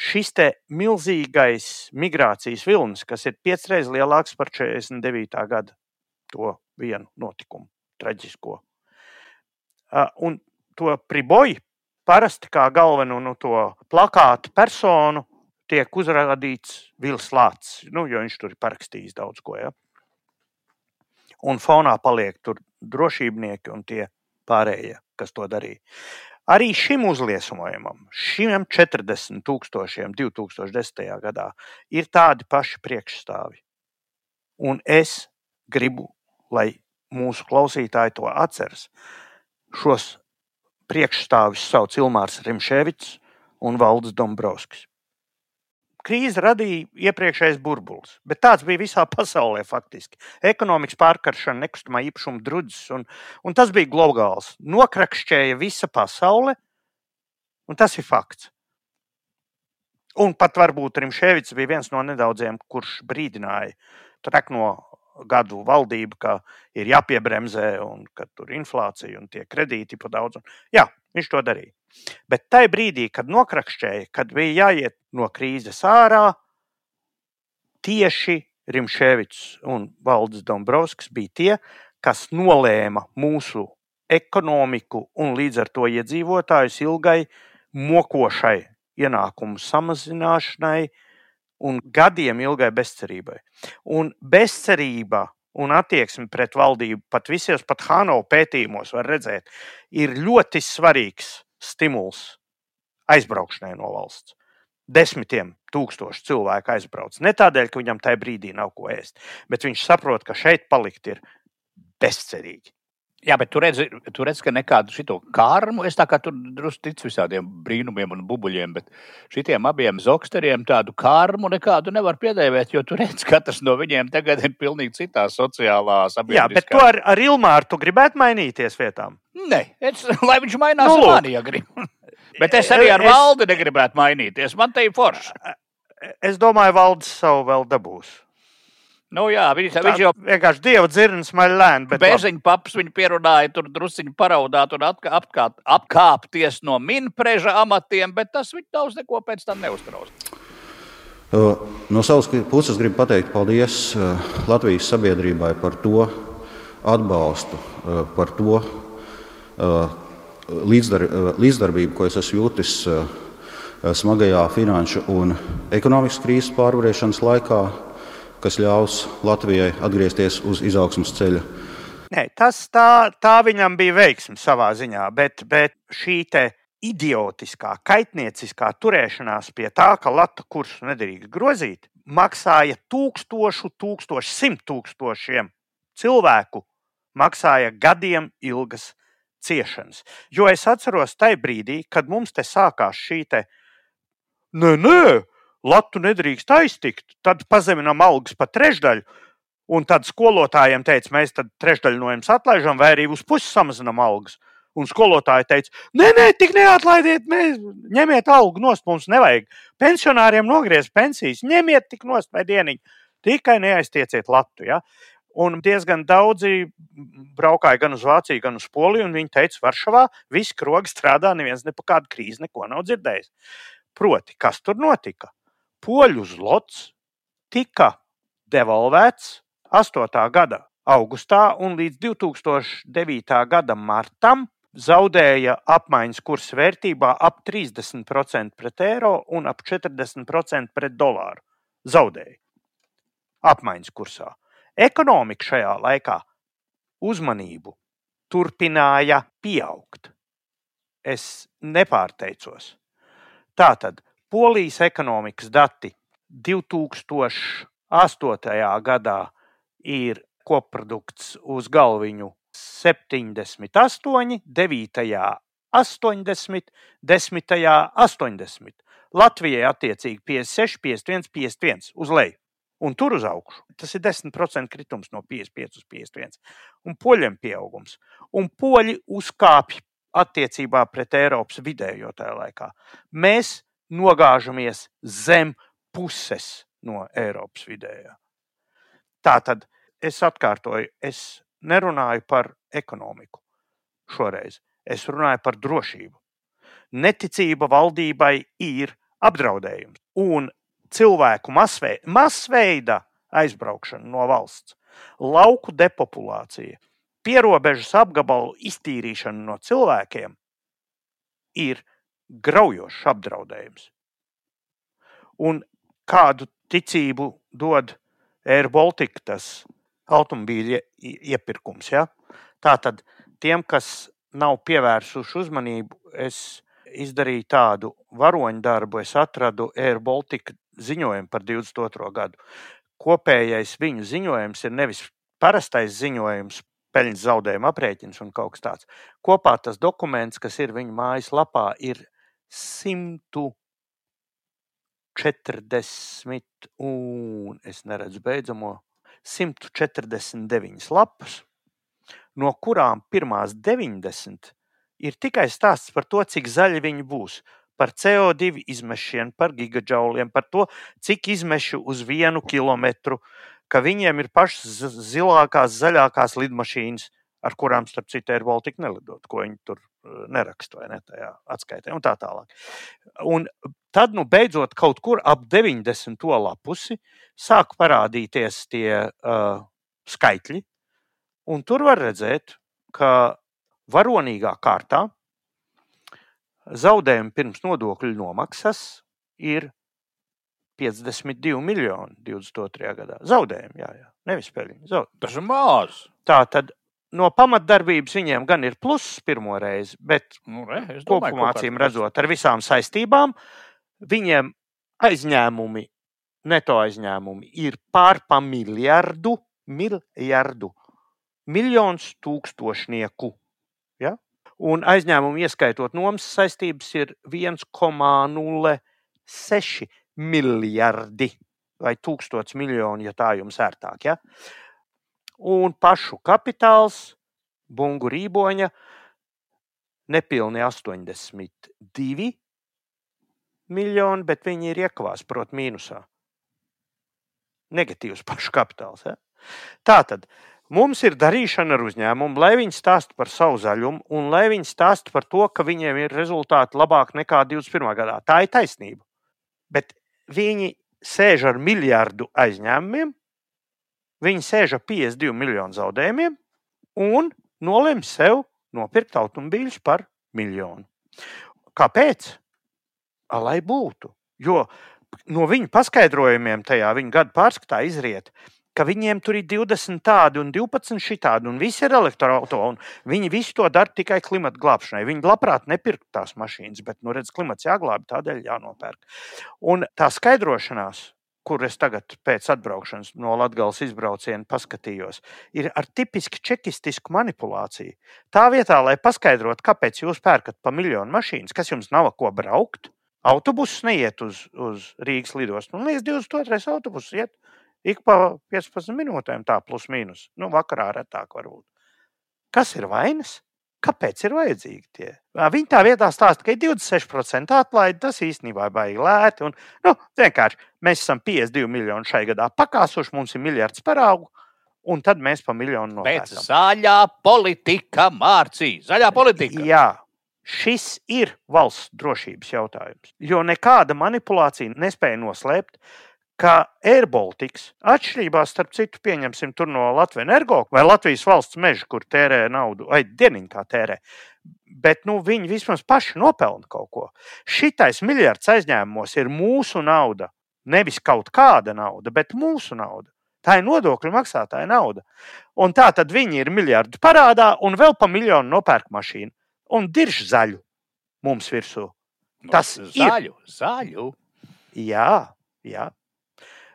šis milzīgais migrācijas vilnis, kas ir piecreiz lielāks par 49. gada to vienu notikumu, traģisko. Un to priboju parasti kā galveno nu, to plakātu personu tiek uzrādīts Vils Lācis, nu, jo viņš tur ir parakstījis daudz ko. Ja? Un fonā paliek tur drošībnieki un tie pārējie, kas to darīja. Arī šim uzliesmojumam, šiem 40 tūkstošiem 2010. gadā, ir tādi paši priekšstāvi. Un es gribu, lai mūsu klausītāji to atceras. Šos priekšstāvis sauc Ilmārs Rimšēvics un Valdis Dombrovskis. Krīze radīja iepriekšējais burbulis, bet tāds bija visā pasaulē. Faktiski. Ekonomikas pārkaršana, nekustamā īpašuma drudzis, un, un tas bija globāls. Nokrakšķēja visa pasaule, un tas ir fakts. Un pat varbūt Rimšēvits bija viens no nedaudziem, kurš brīdināja trekno gadu valdība, ka ir jāpiebremzē un ka tur ir inflācija un tie kredīti pa daudz. Un, jā, viņš to darīja. Bet tajā brīdī, kad nokrakšķēja, kad bija jāiet no krīzes ārā, tieši Rimšēvits un Valdis Dombrovskis bija tie, kas nolēma mūsu ekonomiku un līdz ar to iedzīvotājus ilgai mokošai ienākumu samazināšanai, un gadiem ilgai bezcerībai. Un bezcerība un attieksme pret valdību, pat visos pat Hāno pētījumos, var redzēt, ir ļoti svarīgs stimuls aizbraukšanai no valsts. Desmitiem tūkstoši cilvēku aizbrauc. Ne tādēļ, ka viņam tajā brīdī nav ko ēst, bet viņš saprot, ka šeit palikt ir bezcerīgi. Jā, bet tu redzi, tu redzi ka nekādu šito kārmu. Es tā kā tur drusku ticu visādiem brīnumiem un bubuļiem, bet šitiem abiem zoksteriem tādu kārmu nekādu nevar piedēvēt, jo tu redzi, katrs no viņiem tagad ir pilnīgi citā sociālā sabiedrībā. Jā, bet tu ar, ar Ilmāru tu gribētu mainīties vietām? Nē, es, lai viņš mainās nu, mani, ja grib. Bet es arī ar es... valdi negribētu mainīties. Man te ir forši. Es domāju, valdes savu vēl dabūs. Nu, jā, viņš, tā, viņš jau vienkārši dieva dzirnas maļ lēni. Bērziņa paps viņu pierunāja tur drusciņu paraudāt un atka, apkāp, apkāpties no minpreža amatiem, bet tas viņu daudz neko pēc tam neuztraus. No savas puses gribu pateikt paldies Latvijas sabiedrībai par to atbalstu, par to līdzdar, līdzdarbību, ko es esmu jūtis smagajā finanšu un ekonomikas krīzes pārvarēšanas laikā kas ļaus Latvijai atgriezties uz izaugsmas ceļa. Nē, tas tā, tā viņam bija veiksme savā ziņā, bet, bet šī idiotiskā, kaitnieciskā turēšanās pie tā, ka latu kursu nedrīkst grozīt, maksāja tūkstošu, tūkstošu, simt tūkstošiem cilvēku, maksāja gadiem ilgas ciešanas. Jo es atceros tajā brīdī, kad mums te sākās šī te, nē, nē, Latu nedrīkst aiztikt, tad pazeminām algas pa trešdaļu. Un tad skolotājiem teica, mēs tad trešdaļu no jums atlaižam, vai arī uz pusi samazinām algas. Un skolotāji teica, nē, nē, tik neatlaidiet, mēs, ņemiet algu nost, mums nevajag. Pensionāriem nogriezt pensijas, ņemiet tik nost vai dieniņu. Tikai neaiztieciet latu. Ja? Un diezgan daudzi braukāja gan uz Vāciju, gan uz Poliju, viņi teica, Varšavā viss krogs strādā, neviens ne par kādu krīzi neko nav dzirdējis. Proti, kas tur notika? Poļu zlots tika devalvēts 8. gada augustā un līdz 2009. gada martam zaudēja apmaiņas kursa vērtībā ap 30% pret eiro un ap 40% pret dolāru. Zaudēja apmaiņas kursā. Ekonomika šajā laikā uzmanību turpināja pieaugt. Es nepārteicos. Tātad Polijas ekonomikas dati 2000. 8. gadā ir koprodukts uz galviņu 78, 9. 80, 10. 80. Latvijai attiecīgi 56, 51, 51 uz leju. Un tur uz augšu. Tas ir 10% kritums no 55 uz 51. Un poļiem pieaugums. Un poļi uzkāpj attiecībā pret Eiropas vidējo tajā laikā. Mēs nogāžamies zem puses no Eiropas vidējā. Tā tad es atkārtoju, es nerunāju par ekonomiku šoreiz. Es runāju par drošību. Neticība valdībai ir apdraudējums un cilvēku masveida, masveida aizbraukšana no valsts, lauku depopulācija, pierobežas apgabalu iztīrīšana no cilvēkiem ir graujošs apdraudējums. Un kādu ticību dod Air Baltica, tas automobīļa iepirkums? Ja? Tātad tiem, kas nav pievērsuši uzmanību, es izdarīju tādu varoņu darbu. Es atradu Air Baltica ziņojumu par 22. gadu. Kopējais viņu ziņojums ir nevis parastais ziņojums, peļņas zaudējuma aprēķins un kaut kas tāds. Kopā tas dokuments, kas ir viņu mājaslapā, ir 140 un es neredzu beidzamo 149 lapas no kurām pirmās 90 ir tikai stāsts par to, cik zaļi viņi būs. Par CO2 izmešiem, par gigaģauliem, par to, cik izmešu uz vienu kilometru, ka viņiem ir pašas zilākās, zaļākās lidmašīnas, ar kurām, starp citu, ir Baltika nelidot, ko viņi tur neraksta vai ne tajā atskaitē, un tā tālāk. Un tad, nu, beidzot, kaut kur ap 90. lapusi sāk parādīties tie uh, skaitļi, Un tur var redzēt, ka varonīgā kārtā zaudējumi pirms nodokļu nomaksas ir 52 miljoni 22. gadā. Zaudējumi, jā, jā. nevis peļņa. Tas ir maz. Tā tad no pamatdarbības viņiem gan ir pluss pirmo reizi, bet Nu, re, kopumā acīm redzot, ar visām saistībām, viņiem aizņēmumi, neto aizņēmumi ir pār pa miljardu, miljardu, miljons tūkstošnieku. Ja? Un aizņēmumi, ieskaitot nomas saistības, ir 1,06 miljardi vai tūkstots miljoni, ja tā jums ērtāk. Ja? Un pašu kapitāls, bungu rīboņa, nepilni 82 miljoni, bet viņi ir iekavās, protams, mīnusā. Negatīvs pašu kapitāls. Ja? Tā tad mums ir darīšana ar uzņēmumu, lai viņi stāsta par savu zaļumu un lai viņi stāsta par to, ka viņiem ir rezultāti labāk nekā 21. gadā. Tā ir taisnība. Bet viņi sēž ar miljardu aizņēmumiem, viņi sēž ar 52 miljonu zaudējumiem un nolem sev nopirkt automobīļus par miljonu. Kāpēc? Lai būtu. Jo no viņu paskaidrojumiem tajā viņa gada pārskatā izriet, ka viņiem tur ir 20 tādi un 12 šitādi, un visi ir elektroautorāti. Viņi visu to dara tikai klimata glābšanai. Viņi labprāt nepirkt tās mašīnas, bet, nu, redz, klimats jāglābj, tādēļ jānopērk. Un tā skaidrošanās, kur es tagad pēc atbraukšanas no Latvijas izbrauciena paskatījos, ir ar tipiski čekistisku manipulāciju. Tā vietā, lai paskaidrotu, kāpēc jūs pērkat pa miljonu mašīnas, kas jums nav ko braukt, autobuss neiet uz, uz Rīgas lidostu. Un līdz 22. autobuss iet ik pa 15 minūtēm, tā plus mīnus. Nu, vakarā retāk varbūt. Kas ir vainas? Kāpēc ir vajadzīgi tie? Viņi tā vietā stāsta, ka ir 26% atlaide. Tas īstenībā ir baigi lēti. Un, nu, vienkārši mēs esam 52 miljoni šai gadā pakāsuši, mums ir miljards paraugu, un tad mēs pa miljonu nopērkam. zaļā politika, Mārcija. Zaļā politika. Jā, šis ir valsts drošības jautājums. Jo nekāda manipulācija nespēja noslēpt, ka AirBaltics, atšķirībā starp citu, pieņemsim tur no Latvijas energo vai Latvijas valsts meža, kur tērē naudu, vai dieniņā kā tērē. Bet nu, viņi vismaz paši nopelna kaut ko. Šitais miljards aizņēmumos ir mūsu nauda. Nevis kaut kāda nauda, bet mūsu nauda. Tā ir nodokļu maksātāja nauda. Un tā tad viņi ir miljardi parādā un vēl pa miljonu nopērk mašīnu un dirž zaļu mums virsū. Tas ir. zaļu, zaļu. Jā, jā.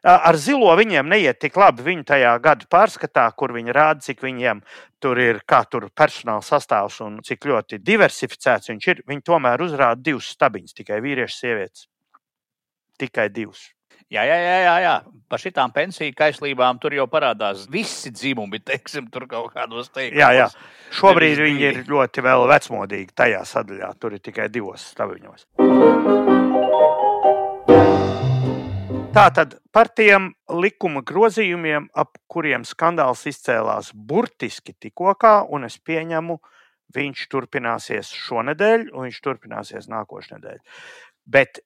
Ar zilo viņiem neiet tik labi. Viņi tajā gada pārskatā, kur viņi rāda, cik viņiem tur ir, kā tur personāla sastāvs un cik ļoti diversificēts viņš ir. Viņi tomēr uzrāda divus stabiņus, tikai vīriešu, sievietes. Tikai divus. Jā, jā, jā, jā, jā. par šitām pensiju kaislībām tur jau parādās visi dzimumi, teiksim, tur kaut kādos teikumos. Jā, jā. Šobrīd viņi ir ļoti vēl vecmodīgi tajā sadaļā. Tur ir tikai divos stabiņos. Tātad par tiem likuma grozījumiem, ap kuriem skandāls izcēlās burtiski tikko, un es pieņemu, viņš turpināsies šonadēļ, un viņš turpināsies nākošais nedēļa. Bet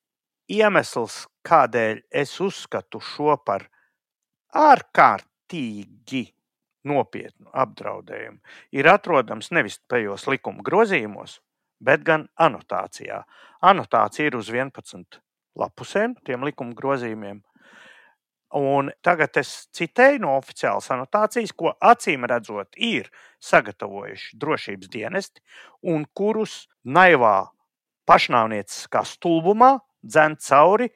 iemesls, kādēļ es uzskatu šo par ārkārtīgi nopietnu apdraudējumu, ir atrodams nevis tajos likuma grozījumos, bet gan anotācijā. Anotācija ir uz 11 lapusēm, tiem likuma grozījumiem. Un tagad es citēju no oficiālas anotācijas, ko acīm redzot, ir sagatavojuši drošības dienesti, un kurus naivā pašnāvnieciskā stulbumā dzen cauri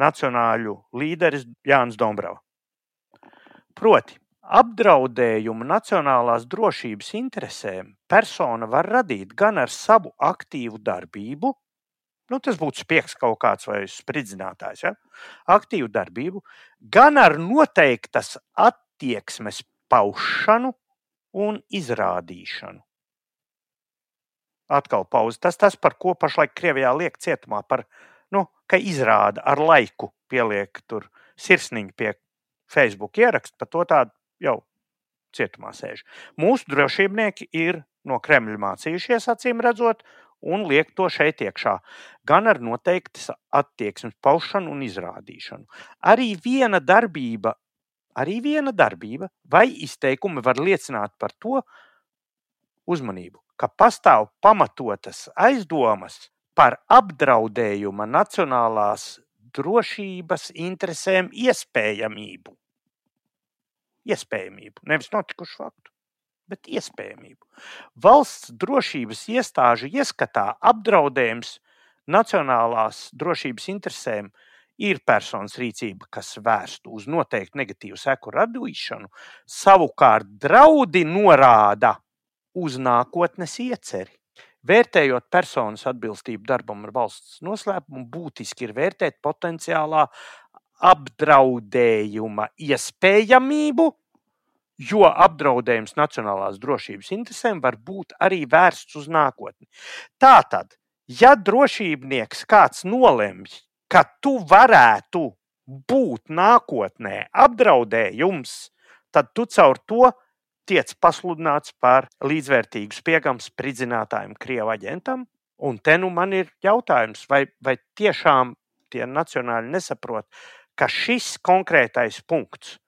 nacionāļu līderis Jānis Dombrovs. Proti, apdraudējumu nacionālās drošības interesēm persona var radīt gan ar savu aktīvu darbību, nu, tas būtu spiegs kaut kāds vai spridzinātājs, ja? aktīvu darbību, gan ar noteiktas attieksmes paušanu un izrādīšanu. Atkal pauze. Tas tas, par ko pašlaik Krievijā liek cietumā par nu, ka izrāda ar laiku, pieliek tur sirsniņu pie Facebook ierakstu, par to tādu jau cietumā sēž. Mūsu drošībnieki ir no Kremļa mācījušies, acīm redzot, un liek to šeit iekšā. Gan ar noteikti attieksmes paušanu un izrādīšanu. Arī viena darbība, arī viena darbība vai izteikumi var liecināt par to uzmanību, ka pastāv pamatotas aizdomas par apdraudējuma nacionālās drošības interesēm iespējamību. Iespējamību, nevis notikušu faktu, bet iespējamību. Valsts drošības iestāžu ieskatā apdraudējums nacionālās drošības interesēm ir personas rīcība, kas vērsta uz noteiktu negatīvu seku radīšanu, savukārt draudi norāda uz nākotnes ieceri. Vērtējot personas atbilstību darbam ar valsts noslēpumu, būtiski ir vērtēt potenciālā apdraudējuma iespējamību, jo apdraudējums nacionālās drošības interesēm var būt arī vērsts uz nākotni. Tātad, ja drošībnieks kāds nolemj, ka tu varētu būt nākotnē apdraudējums, tad tu caur to tiec pasludināts par līdzvērtīgu spiegam spridzinātājam, krievu aģentam. Un te nu man ir jautājums, vai, vai tiešām tie nacionāļi nesaprot, ka šis konkrētais punkts,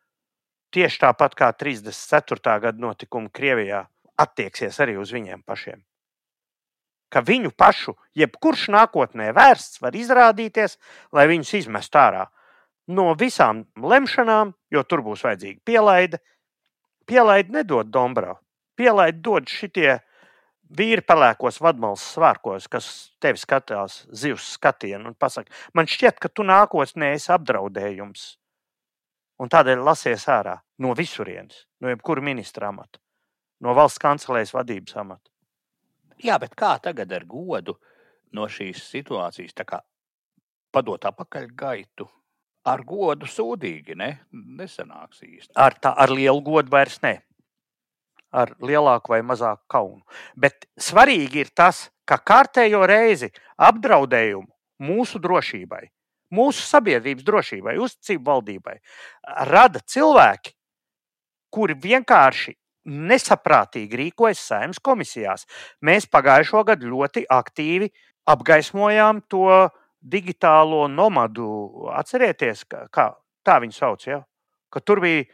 tieši tāpat kā 34. gada notikumi Krievijā, attieksies arī uz viņiem pašiem. Ka viņu pašu, jebkurš nākotnē vērsts, var izrādīties, lai viņus izmestu ārā no visām lemšanām, jo tur būs vajadzīga pielaide, Pielaidi nedod Dombrovu. Pielaidi dod šitie vīri pelēkos vadmalas svārkos, kas tevi skatās zivs skatienu un pasaka, man šķiet, ka tu nākotnē esi apdraudējums. Un tādēļ lasies ārā no visurienes, no jebkura ministra amata, no valsts kancelēs vadības amata. Jā, bet kā tagad ar godu no šīs situācijas padot atpakaļ gaitu? ar godu sūdīgi ne? nesanāks īsti. Ar, tā, ar lielu godu vairs ne. Ar lielāku vai mazāku kaunu. Bet svarīgi ir tas, ka kārtējo reizi apdraudējumu mūsu drošībai, mūsu sabiedrības drošībai, uzticību valdībai rada cilvēki, kuri vienkārši nesaprātīgi rīkojas saimnes komisijās. Mēs pagājušo gadu ļoti aktīvi apgaismojām to digitālo nomadu. Atcerieties, kā, kā tā viņi sauc. Ja? Ka tur bija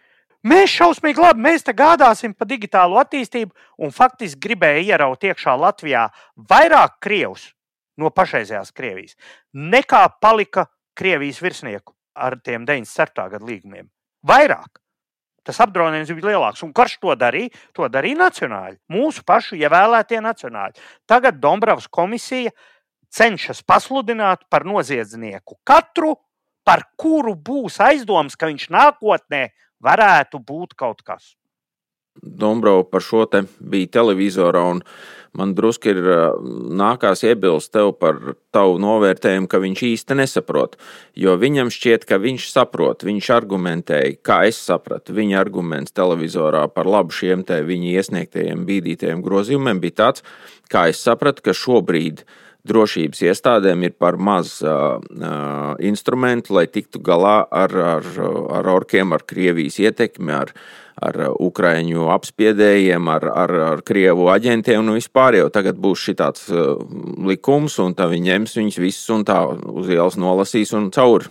Mēs šausmīgi labi, mēs te gādāsim par digitālo attīstību, un faktiski gribēja ieraut iekšā Latvijā vairāk krievus no pašreizējās Krievijas, nekā palika Krievijas virsnieku ar tiem 97. gadu līgumiem. Vairāk. Tas apdraudējums bija lielāks, un karš to darīja. To darīja nacionāļi, mūsu pašu ievēlētie nacionāļi. Tagad Dombrovas komisija cenšas pasludināt par noziedznieku katru, par kuru būs aizdoms, ka viņš nākotnē varētu būt kaut kas. Dombrovs par šo te bija televizorā, un man drusku ir nākās iebilst tev par tavu novērtējumu, ka viņš īsti nesaprot. Jo viņam šķiet, ka viņš saprot, viņš argumentēja, kā es sapratu. Viņa arguments televizorā par labu šiem te viņa iesniegtajiem bīdītajiem grozījumiem bija tāds, kā es sapratu, ka šobrīd drošības iestādēm ir par maz uh, instrumentu, lai tiktu galā ar, ar, ar orkiem, ar Krievijas ietekmi, ar, ar ukrāņu apspiedējiem, ar, ar, ar krievu aģentiem un vispār jau tagad būs šāds uh, likums, un tā viņi ņems viņus visus un tā uz ielas nolasīs un cauri.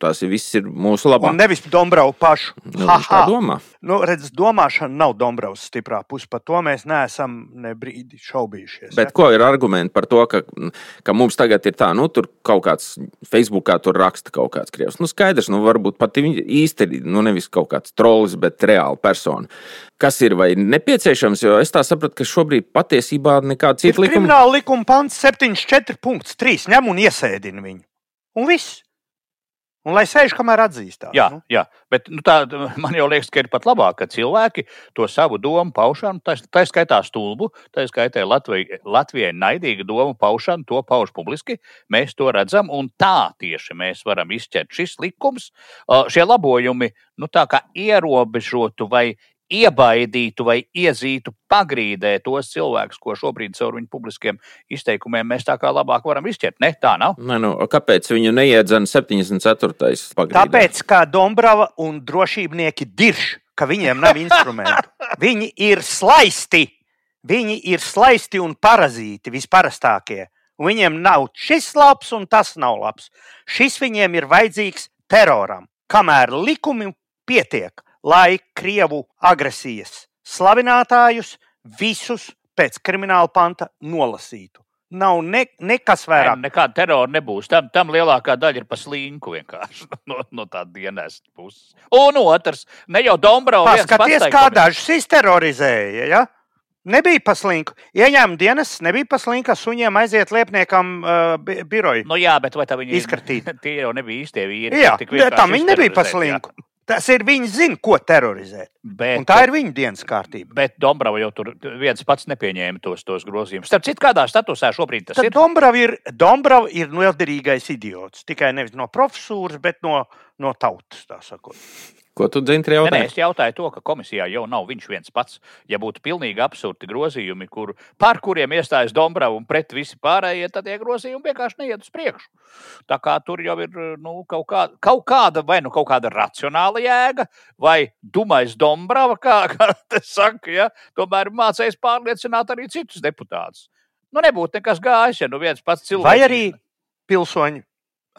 Tas ir viss ir mūsu labā. Un nevis Dombrovu pašu. Nu, viņš tā domā. Nu, redz, domāšana nav Dombrovs stiprā puse. Par to mēs neesam ne brīdi šaubījušies. Bet ko ir argumenti par to, ka, ka mums tagad ir tā, nu, tur kaut kāds Facebookā tur raksta kaut kāds krievs. Nu, skaidrs, nu, varbūt pat īsti, nu, nevis kaut kāds trolls, bet reāli persona. Kas ir vai nepieciešams, jo es tā sapratu, ka šobrīd patiesībā nekāda cita likuma. Krimināla likuma pants 74.3 ņem un iesēdina viņu. Un viss. Un lai sēž, kamēr atzīstās. Jā, nu? jā. bet nu, tā, man jau liekas, ka ir pat labāk, ka cilvēki to savu domu paušanu, tā, tā skaitā stulbu, tā skaitā Latvijai, Latvijai naidīga domu paušanu, to pauž publiski. Mēs to redzam, un tā tieši mēs varam izķert šis likums, šie labojumi, nu, tā kā ierobežotu vai iebaidītu vai iezītu pagrīdē tos cilvēkus, ko šobrīd caur viņu publiskiem izteikumiem mēs tā kā labāk varam izšķirt. Ne, tā nav. Ne, nu, kāpēc viņu neiedzena 74. pagrīdē? Tāpēc, kā Dombrava un drošībnieki dirž, ka viņiem nav instrumentu. Viņi ir slaisti. Viņi ir slaisti un parazīti, visparastākie. Un viņiem nav šis labs un tas nav labs. Šis viņiem ir vajadzīgs teroram, kamēr likumi pietiek lai Krievu agresijas slavinātājus visus pēc krimināla panta nolasītu. Nav ne, nekas vairāk. Ne, nekāda terora nebūs. Tam, tam lielākā daļa ir pa slīnku vienkārši no, no tā dienas puses. Un otrs, ne jau Dombrovs. Paskaties, kā dažus izterorizēja. Ja? Nebija paslīnku. Ieņēmuma dienas nebija paslīnka, suņiem aiziet liepniekam uh, bi biroju. Nu jā, bet vai tā viņi izskatīt? Tie jau nebija īstie vīri. Jā, tam viņi nebija paslīnku. Jā. Tas ir viņi zina, ko terorizēt. Bet, un tā ir viņa dienas kārtība. Bet Dombrava jau tur viens pats nepieņēma tos, tos grozījumus. Starp citu, kādā statusā šobrīd tas Tad ir? Dombrava ir, Dombrava ir noderīgais idiots. Tikai nevis no profesūras, bet no, no tautas. Ko tu dzintri jautāji? Nē, nē, es jautāju to, ka komisijā jau nav viņš viens pats. Ja būtu pilnīgi absurdi grozījumi, kur, par kuriem iestājas Dombrava un pret visi pārējie, tad tie grozījumi vienkārši neiet uz priekšu. Tā kā tur jau ir nu, kaut, kā, kaut kāda vai nu kaut kāda racionāla jēga, vai dumais Dombrava, kā, kā te saka, ja, tomēr mācējis pārliecināt arī citus deputātus. Nu, nebūtu nekas gājis, ja nu viens pats cilvēks. Vai arī pilsoņi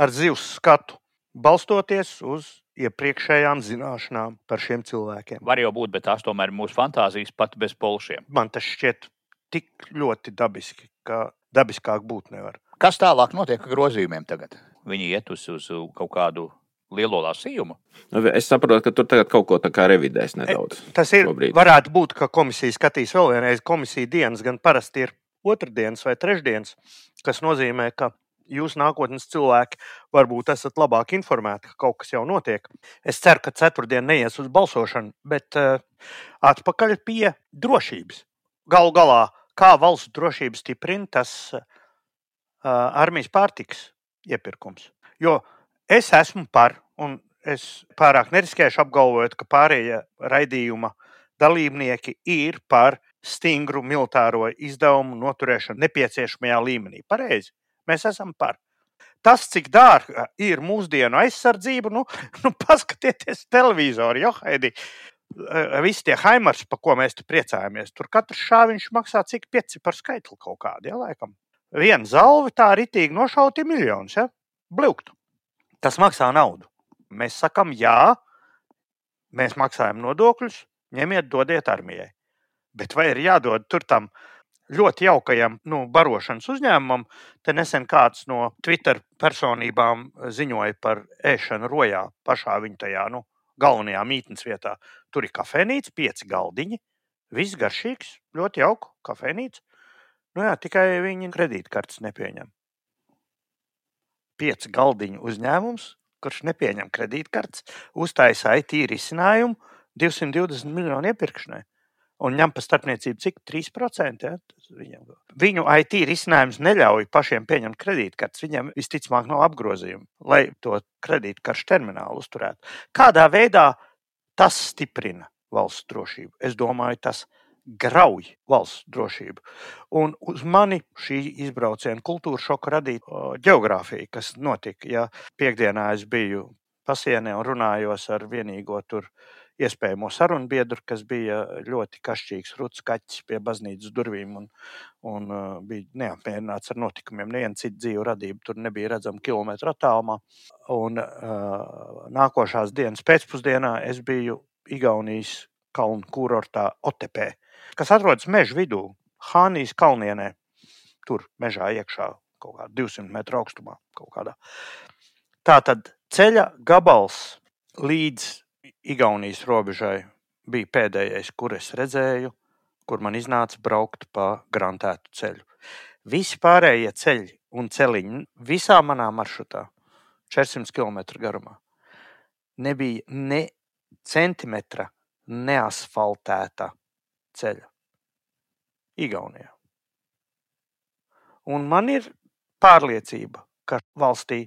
ar zivs skatu balstoties uz iepriekšējām zināšanām par šiem cilvēkiem. Var jau būt, bet tās tomēr ir mūsu fantāzijas pat bez polšiem. Man tas šķiet tik ļoti dabiski, ka dabiskāk būt nevar. Kas tālāk notiek ar grozījumiem tagad? Viņi iet uz, uz kaut kādu lielo lasījumu. Nu, es saprotu, ka tur tagad kaut ko tādu revidēs nedaudz. E, tas ir. Šobrīd. Varētu būt, ka komisija skatīs vēl vienreiz. Komisija dienas gan parasti ir otrdienas vai trešdienas, kas nozīmē, ka jūs nākotnes cilvēki varbūt esat labāk informēti, ka kaut kas jau notiek. Es ceru, ka ceturtdien neies uz balsošanu, bet uh, atpakaļ pie drošības. Galu galā, kā valsts drošību stiprina tas uh, armijas pārtiks iepirkums. Jo es esmu par, un es pārāk neriskēšu apgalvojot, ka pārējie raidījuma dalībnieki ir par stingru militāro izdevumu noturēšanu nepieciešamajā līmenī. Pareizi. Mēs esam par. Tas, cik dārga ir mūsdienu aizsardzība, nu, nu paskatieties televizoru, jo Haidi. Visi tie haimars, par ko mēs te priecājamies, tur katrs šāviņš maksā cik pieci par skaitli kaut kādu, ja laikam. Viena zalve tā ritīgi nošauti miljonus, ja? Bliktu. Tas maksā naudu. Mēs sakam, jā, mēs maksājam nodokļus, ņemiet, dodiet armijai. Bet vai ir jādod tur tam ļoti jaukajam nu, barošanas uzņēmumam. Te nesen kāds no Twitter personībām ziņoja par ēšanu rojā pašā viņa tajā nu, galvenajā mītnes vietā. Tur ir kafejnīca, pieci galdiņi, viss garšīgs, ļoti jauks kafejnīca. Nu jā, tikai viņi kredītkartes nepieņem. Pieci galdiņu uzņēmums, kurš nepieņem kredītkartes, uztaisa IT risinājumu 220 miljonu iepirkšanai. Un ņem par starpniecību cik 3%. Ja? Viņam. Viņu IT risinājums neļauj pašiem pieņemt kredītkartes. Viņam visticamāk nav apgrozījuma, lai to kredītkaršu terminālu uzturētu. Kādā veidā tas stiprina valsts drošību? Es domāju, tas grauj valsts drošību. Un uz mani šī izbrauciena kultūra šoka radīja geogrāfija, kas notika. Ja piekdienā es biju pasienē un runājos ar vienīgo tur iespējamo sarunu biedru, kas bija ļoti kašķīgs ruts kaķis pie baznīcas durvīm un, un uh, bija neapmierināts ar notikumiem. Neviena cita dzīve radība tur nebija redzama kilometru attālumā. Un uh, nākošās dienas pēcpusdienā es biju Igaunijas kalnu kurortā Otepē, kas atrodas meža vidū, Hānijas kalnienē. Tur mežā iekšā kaut kādā 200 metru augstumā. Tā tad ceļa gabals līdz Igaunijas robežai bija pēdējais, kur es redzēju, kur man iznāca braukt pa grantētu ceļu. Visi pārējie ceļi un celiņi visā manā maršrutā, 400 km garumā, nebija ne centimetra neasfaltēta ceļa. Igaunijā. Un man ir pārliecība, ka valstī,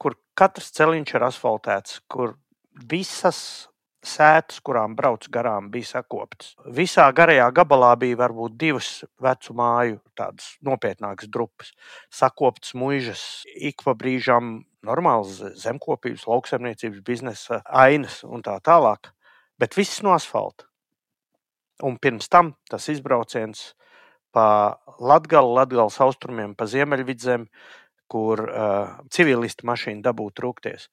kur katrs celiņš ir asfaltēts, kur visas sētas, kurām brauc garām, bija sakoptas. Visā garajā gabalā bija varbūt divas vecu māju, tādas nopietnākas drupas, sakoptas mūžas, ik pa brīžam normāls zemkopības, lauksaimniecības biznesa ainas un tā tālāk, bet viss no asfalta. Un pirms tam tas izbrauciens pa Latgalu, Latgales austrumiem, pa Ziemeļvidzem, kur uh, civilistu mašīna dabūtu rūkties.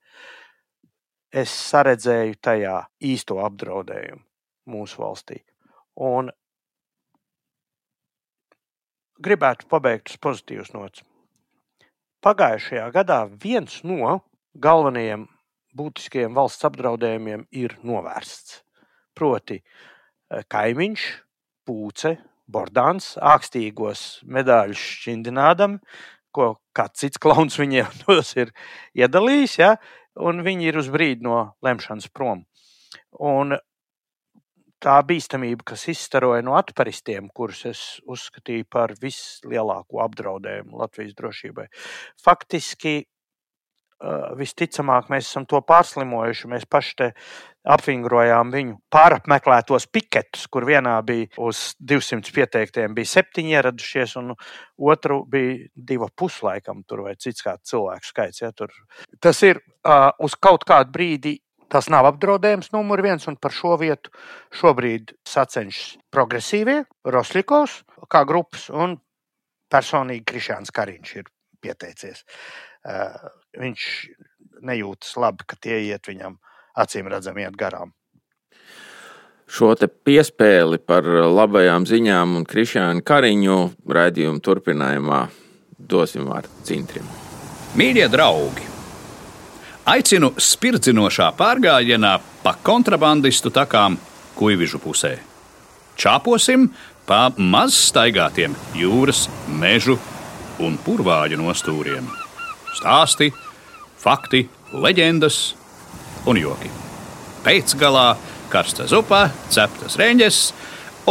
Es saredzēju tajā īsto apdraudējumu mūsu valstī. Un gribētu pabeigt uz pozitīvas nots. Pagājušajā gadā viens no galvenajiem būtiskajiem valsts apdraudējumiem ir novērsts. Proti, kaimiņš, pūce, bordāns, ākstīgos medaļus šķindinādam, ko kāds cits klauns viņiem tos ir iedalījis, ja, un viņi ir uz brīdi no lemšanas prom. Un tā bīstamība, kas izstaroja no atparistiem, kurus es uzskatīju par vislielāko apdraudējumu Latvijas drošībai, faktiski visticamāk mēs esam to pārslimojuši. Mēs paši apvingrojām viņu pārapmeklētos piketus, kur vienā bija uz 200 pieteiktiem, bija septiņi ieradušies, un otru bija divi puslaikam, tur vai cits kāds cilvēku skaits. Ja, tur. Tas ir uh, uz kaut kādu brīdi. Tas nav apdraudējums numur viens, un par šo vietu šobrīd sacenšas progresīvie, Rosļikovs, kā grupas, un personīgi Krišāns Kariņš ir pieteicies. Uh, viņš nejūtas labi, ka tie iet viņam acīm redzami iet garām. Šo piespēli par labajām ziņām un Krišānu Kariņu raidījumu turpinājumā dosim vārdu Cintrim. Mīļie draugi! Aicinu spirdzinošā pārgājienā pa kontrabandistu takām Kuivižu pusē. Čāposim pa maz staigātiem jūras, mežu un purvāļu nostūriem. Stāsti, fakti, leģendas un joki. Pēcgalā karsta zupa, ceptas reņģes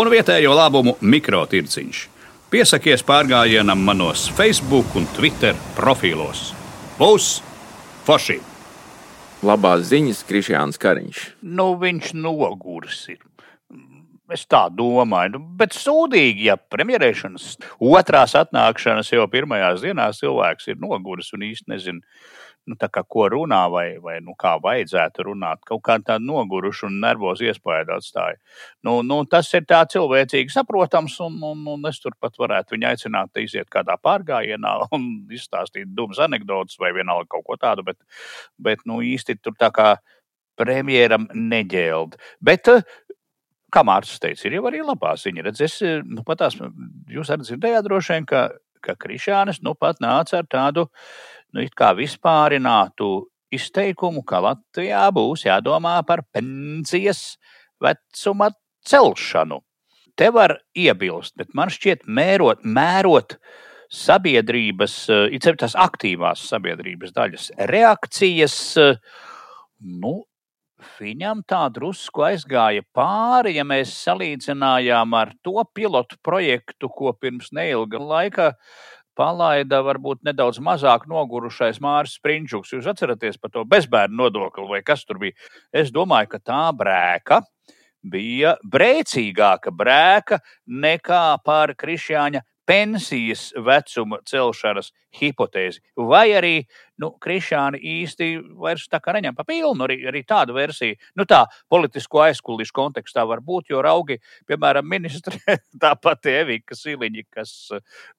un vietējo labumu mikrotirciņš. Piesakies pārgājienam manos Facebook un Twitter profilos. Būs forši! Labās ziņas, Krišjāns Kariņš. Nu, viņš noguris ir. Es tā domāju, nu, bet sūdīgi, ja premjerēšanas otrās atnākšanas jau pirmajās dienās cilvēks ir noguris un īsti nezina, nu, kā, ko runā, vai, vai nu, kā vajadzētu runāt. Kaut kā tāda noguruša un nervoza iespēja atstāja. Nu, nu, tas ir tā cilvēcīgi saprotams, un, un, un es turpat varētu viņu aicināt, iziet kādā pārgājienā un izstāstīt dūmas anekdotus vai vienalga kaut ko tādu, bet, bet nu, īsti tur tā kā premjeram neģēld. Bet kā Mārcis teica, ir jau arī labā ziņa. Redz, es, nu, patās, jūs arī dzirdējāt droši vien, ka, ka Krišānis nu pat nāca ar tādu nu, vispārinātu izteikumu, ka Latvijā būs jādomā par pensijas vecuma celšanu. Te var iebilst, bet man šķiet, mērot, mērot sabiedrības, it sevišķi tās aktīvās sabiedrības daļas reakcijas, nu, viņam tā drusku aizgāja pāri, ja mēs salīdzinājām ar to pilotu projektu, ko pirms neilga laika palaida varbūt nedaudz mazāk nogurušais Mārcis Sprindžuks. Jūs atceraties par to bezbērnu nodokli vai kas tur bija? Es domāju, ka tā brēka bija brēcīgāka brēka nekā par Krišjāņa pensijas vecuma celšanas hipotēzi. Vai arī nu, krišāni īsti vairs tā kā neņem pa pilnu, arī, arī tādu versiju. Nu, tā politisko aizkulisku kontekstā var būt, jo raugi, piemēram, ministri, tāpat Evika Siliņa, kas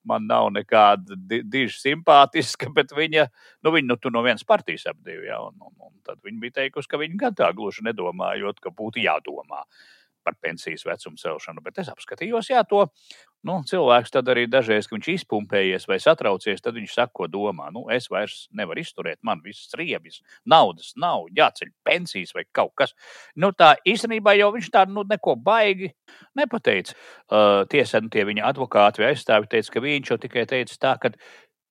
man nav nekāda diži simpātiska, bet viņa, nu, viņa nu, tu no vienas partijas apdīvi, jā, un, un, un tad viņa bija teikusi, ka viņa gan tā gluži nedomājot, ka būtu jādomā par pensijas vecumu celšanu, bet es apskatījos, jā, to nu, cilvēks tad arī dažreiz, kad viņš izpumpējies vai satraucies, tad viņš saka, ko domā. Nu, es vairs nevaru izturēt, man viss riebjas, naudas nav, jāceļ pensijas vai kaut kas. Nu, tā īstenībā jau viņš tā nu, neko baigi nepateica. Uh, tiesa, nu, tie viņa advokāti vai aizstāvi teica, ka viņš jau tikai teica tā, ka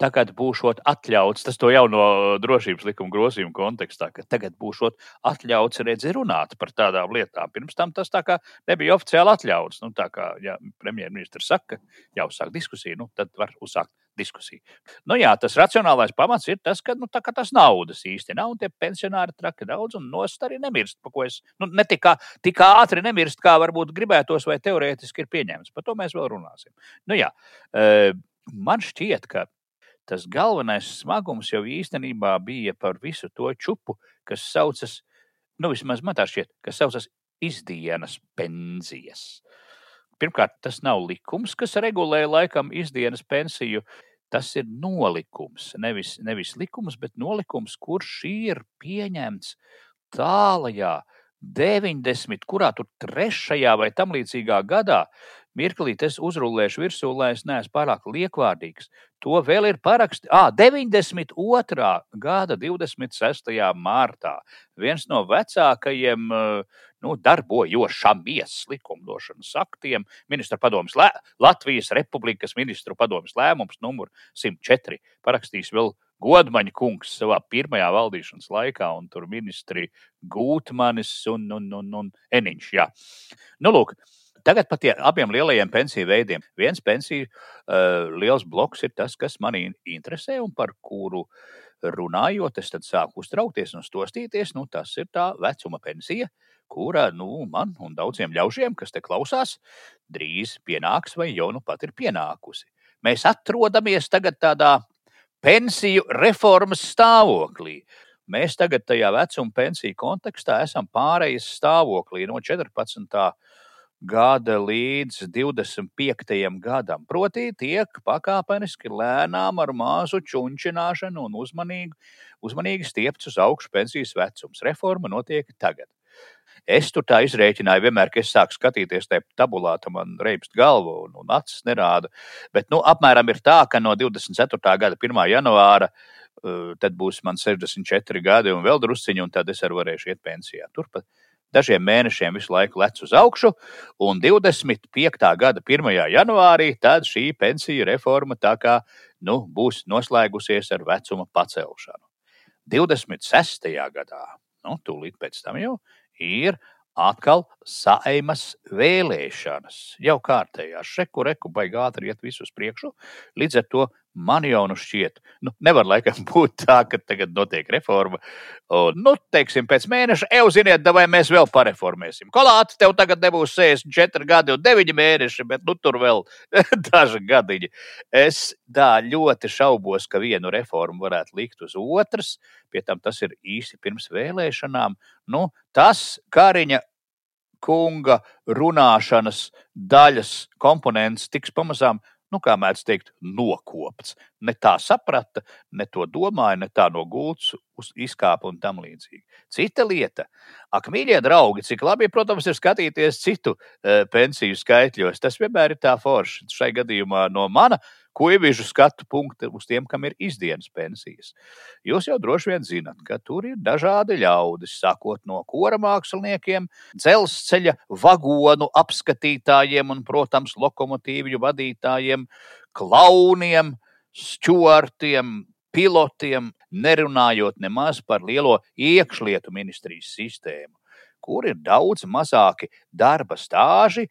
tagad būšot atļauts, tas to jau no drošības likuma grozījuma kontekstā, ka tagad būšot atļauts redzi runāt par tādām lietām. Pirms tam tas tā kā nebija oficiāli atļauts. Nu, tā kā ja premjerministrs saka, ka jāuzsāk diskusija, nu, tad var uzsākt diskusiju. Nu, jā, tas racionālais pamats ir tas, ka nu, tas naudas īsti nav, un tie pensionāri traki daudz, un nost arī nemirst. Es, nu, ne tik, tik ātri nemirst, kā varbūt gribētos, vai teorētiski ir pieņemts. Par to mēs vēl runāsim. Nu, jā, man šķiet, ka tas galvenais smagums jau īstenībā bija par visu to čupu, kas saucas, nu, vismaz man tā šķiet, kas saucas izdienas pensijas. Pirmkārt, tas nav likums, kas regulē laikam izdienas pensiju. Tas ir nolikums, nevis, nevis likums, bet nolikums, kurš ir pieņemts tālajā 90, kurā tur trešajā vai tam līdzīgā gadā, Mirklīt, es uzrullēšu virsū, lai es neesmu pārāk liekvārdīgs. To vēl ir parakstījis. Ah, 92. gada 26. martā viens no vecākajiem nu, darbojošamies likumdošanas aktiem, ministra padomus, Latvijas Republikas ministru padomus lēmums numur 104 parakstījis vēl Godmaņa kungs savā pirmajā valdīšanas laikā, un tur ministri Gūtmanis un, un, un, un Eniņš. Jā. Nu, lūk, Tagad par abiem lielajiem pensiju veidiem. Viens pensiju uh, liels bloks ir tas, kas manī interesē un par kuru runājot, es sāku uztraukties un stostīties. Nu, tas ir tā vecuma pensija, kura nu, man un daudziem ļaužiem, kas te klausās, drīz pienāks vai jau nu pat ir pienākusi. Mēs atrodamies tagad tādā pensiju reformas stāvoklī. Mēs tagad tajā vecuma pensiju kontekstā esam pārējais stāvoklī no 14 gada līdz 25. gadam. Proti, tiek pakāpeniski lēnām ar mazu čunčināšanu un uzmanīgi, uzmanīgi stiepts uz augšu pensijas vecums. Reforma notiek tagad. Es tur tā izrēķināju, vienmēr, kad es sāku skatīties tajā tabulā, tam man reibst galvu un, un acis nerāda. Bet, nu, apmēram ir tā, ka no 24. gada 1. janvāra uh, tad būs man 64 gadi un vēl drusciņi, un tad es arī varēšu iet pensijā. Turpat dažiem mēnešiem visu laiku lec uz augšu, un 25. gada 1. janvārī tad šī pensiju reforma tā kā nu, būs noslēgusies ar vecuma pacelšanu. 26. gadā, nu, tūlīt pēc tam jau ir atkal saimas vēlēšanas. Jau kārtējās, šeku reku baigā ātri iet visus priekšu. Līdz ar to man jau nu šķiet, nu, nevar laikam būt tā, ka tagad notiek reforma. Un, nu, teiksim, pēc mēneša, jau ziniet, vai mēs vēl pareformēsim. Kolāte, tev tagad nebūs 64 gadi un 9 mēneši, bet nu, tur vēl daži gadiņi. Es tā ļoti šaubos, ka vienu reformu varētu likt uz otras, pie tam tas ir īsi pirms vēlēšanām. Nu, tas Kariņa kunga runāšanas daļas komponents tiks pamazām nu, kā mēdz teikt, nokopts. Ne tā saprata, ne to domāja, ne tā no gultas izkāpa un tam līdzīgi. Cita lieta, ak, mīļie draugi, cik labi, protams, ir skatīties citu e, pensiju skaitļos. Tas vienmēr ir tā forši. Šai gadījumā no mana kuivīžu skatu punkti uz tiem, kam ir izdienas pensijas. Jūs jau droši vien zinat, ka tur ir dažādi ļaudis, sākot no kora māksliniekiem, dzelzceļa vagonu apskatītājiem un, protams, lokomotīvju vadītājiem, klauniem, stūrtiem, pilotiem, nerunājot nemaz par lielo iekšlietu ministrijas sistēmu, kur ir daudz mazāki darba stāži.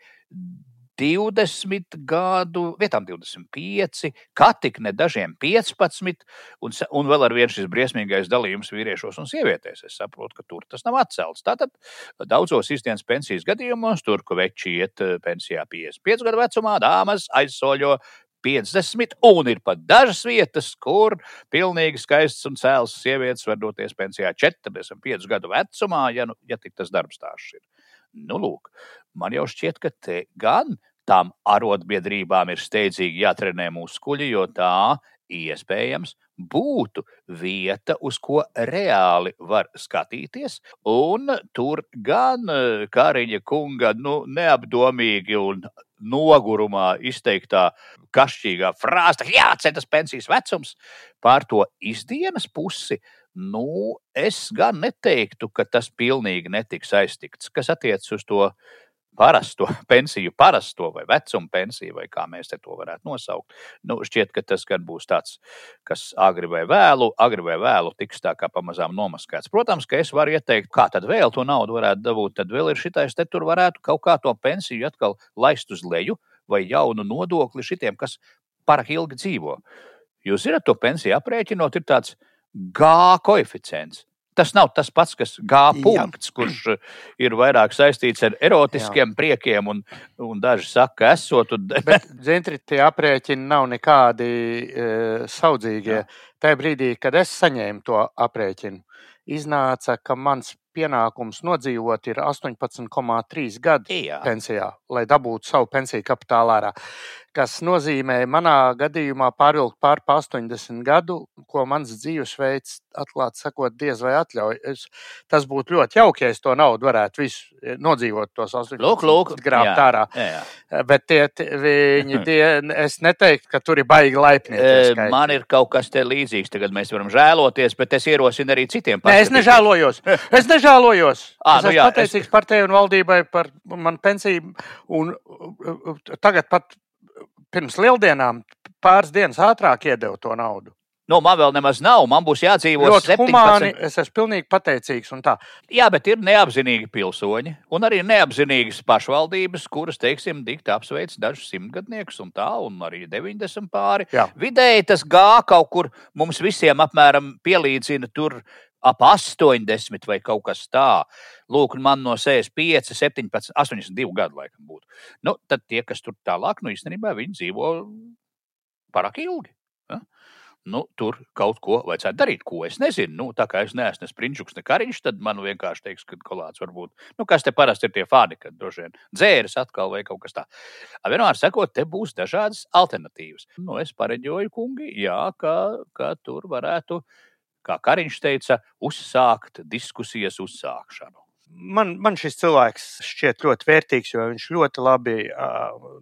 20 gadu, vietām 25, kā tik ne dažiem 15, un, un vēl ar vienu šis briesmīgais dalījums vīriešos un sievietēs. Es saprotu, ka tur tas nav atcelts. Tātad daudzos īstenas pensijas gadījumos, tur, kur veči iet eh, pensijā 55 gadu vecumā, dāmas aizsoļo 50, un ir pat dažas vietas, kur pilnīgi skaistas un cēlas sievietes var doties pensijā 45 gadu vecumā, ja, nu, ja tik tas darbs tās ir. Nu, lūk, man jau šķiet, ka te gan tām arotbiedrībām ir steidzīgi jātrenē muskuļi, jo tā iespējams būtu vieta, uz ko reāli var skatīties. Un tur gan eh, Kariņa kunga nu, neapdomīgi un nogurumā izteiktā kašķīgā frāze, ka jāceļas pensijas vecums pār to izdienas pusi. Nu, es gan neteiktu, ka tas pilnīgi netiks aiztikts, kas attiecas uz to parasto pensiju, parasto vai vecuma pensiju, vai kā mēs to varētu nosaukt. Nu, šķiet, ka tas gan būs tāds, kas agri vai vēlu, agri vai vēlu tiks tā kā pamazām nomaskēts. Protams, ka es varu ieteikt, kā tad vēl to naudu varētu dabūt. Tad vēl ir šitais, te tur varētu kaut kā to pensiju atkal laist uz leju vai jaunu nodokli šitiem, kas pārāk ilgi dzīvo. Jūs zināt, to pensiju aprēķinot, ir tāds G koeficients. Tas nav tas pats, kas G punkts, Jā. kurš eh, ir vairāk saistīts ar erotiskiem Jā. priekiem, un, un daži saka, esot. Un... Bet, zintri, tie aprēķini nav nekādi e, saudzīgie. Jā. Tajā brīdī, kad es saņēmu to aprēķinu, iznāca, ka mans pienākums nodzīvot ir 18,3 gadi Jā. pensijā, lai dabūtu savu pensiju kapitālu ārā kas nozīmē manā gadījumā pārvilkt pār 80 gadu, ko mans dzīvesveids, atklāti sakot, diez vai atļauj. Es, tas būtu ļoti jauki, ja es to naudu varētu visu eh, nodzīvot, tos 80 grābt ārā. Jā, jā. Eh, bet tie, viņi, tie, es neteiktu, ka tur ir baigi laipni. Man ir kaut kas te līdzīgs, tagad mēs varam žēloties, bet es ierosinu arī citiem. Nē, es nežēlojos. Es nežēlojos. À, es nu, jā, esmu pateicīgs es... partijai un valdībai par manu pensiju. Un tagad pat pirms lieldienām pāris dienas ātrāk iedevu to naudu. Nu, man vēl nemaz nav, man būs jādzīvo ļoti 17. humāni. Es esmu pilnīgi pateicīgs. Jā, bet ir neapzinīgi pilsoņi un arī neapzinīgas pašvaldības, kuras, teiksim, dikti apsveic dažus simtgadniekus un tā, un arī 90 pāri. Jā. Vidēji tas gā kaut kur mums visiem apmēram pielīdzina tur ap 80 vai kaut kas tāds. Lūk, man no 65, 17, 82 gadu laikam būtu. Nu, tad tie, kas tur tālāk, nu īstenībā viņi dzīvo pārāk ilgi. Ja? Nu, tur kaut ko vajadzētu darīt, ko es nezinu. Nu, tā kā es neesmu ne sprinčuks, ne kariņš, tad man vienkārši teiks, ka kolāts var būt. Nu, kas te parasti ir tie fāni, kad droši vien dzēris atkal vai kaut kas tāds. Vienmēr sakot, te būs dažādas alternatīvas. Nu, es pareģoju, kungi, jā, ka, ka tur varētu, kā Kariņš teica, uzsākt diskusijas uzsākšanu man, man šis cilvēks šķiet ļoti vērtīgs, jo viņš ļoti labi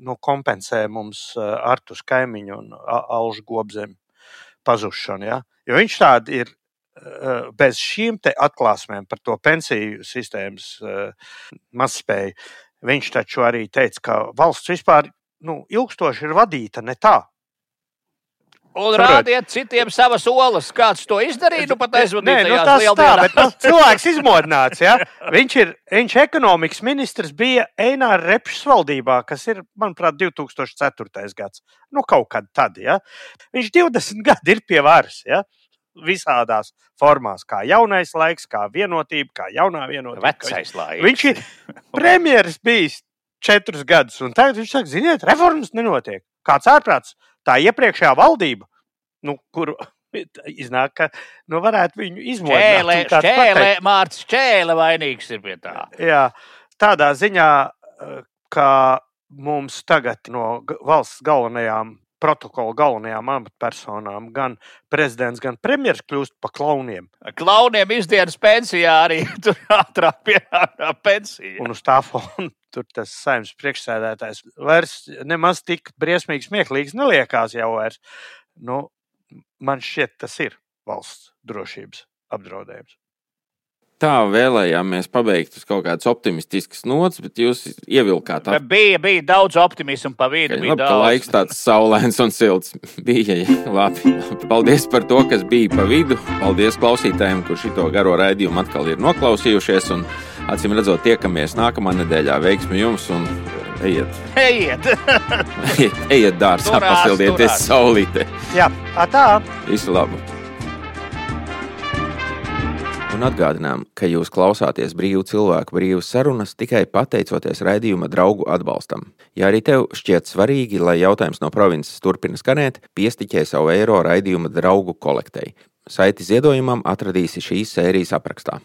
nu, kompensē mums Artus kaimiņu un Alžu gobzemi pazušanu. Ja? Jo viņš tādi ir bez šīm atklāsmēm par to pensiju sistēmas mazspēju. Viņš taču arī teica, ka valsts vispār nu, ilgstoši ir vadīta ne tā, Un Saprot. rādiet citiem savas olas, kāds to izdarīja. Nu, pat aizvadīt nu, tas tā, bet nu, cilvēks izmodināts. Ja? Viņš ir, viņš ekonomikas ministrs bija Eināra Repšs valdībā, kas ir, manuprāt, 2004. gads. Nu, kaut kad tad, ja? Viņš 20 gadi ir pie varas. Ja? Visādās formās, kā jaunais laiks, kā vienotība, kā jaunā vienotība. Vecais laiks. Viņš ir premjeras bijis četrus gadus, un tagad viņš saka, ziniet, reformas nenotiek. Kāds ārprāts tā iepriekšējā valdība, nu, kur iznāk, ka nu, varētu viņu izmantot. Šķēle Mārcis Čēle vainīgs ir pie tā. Jā, tādā ziņā, eh, ka mums tagad no valsts galvenajām protokola galvenajām amatpersonām, gan prezidents, gan premjerministrs kļūst par klauniem. Klauniem izdienas pensijā arī tur ātrāk pienākā pensija. Un uz tā fona tur tas saimnes priekšsēdētājs vairs nemaz tik briesmīgi smieklīgs neliekās jau vairs. Nu, man šķiet, tas ir valsts drošības apdraudējums. Tā vēlējāmies pabeigt uz kaut kādas optimistiskas nots, bet jūs ievilkāt Tā bija, bija daudz optimismu pa vidu. Bija labi, daudz. laiks tāds saulains un silts bija. jā, Labi. Paldies par to, kas bija pa vidu. Paldies klausītājiem, kurš šo garo raidījumu atkal ir noklausījušies. Un, acīm redzot, tiekamies nākamā nedēļā. Veiksmi jums un ejiet, Ejiet! ejiet, ejiet dārzā, pasildieties saulītē. Jā, tā. Visu labu! Un atgādinām, ka jūs klausāties brīvu cilvēku brīvas sarunas tikai pateicoties raidījuma draugu atbalstam. Ja arī tev šķiet svarīgi, lai jautājums no provinces turpina skanēt, piestiķē savu eiro raidījuma draugu kolektei. Saiti ziedojumam atradīsi šīs sērijas aprakstā.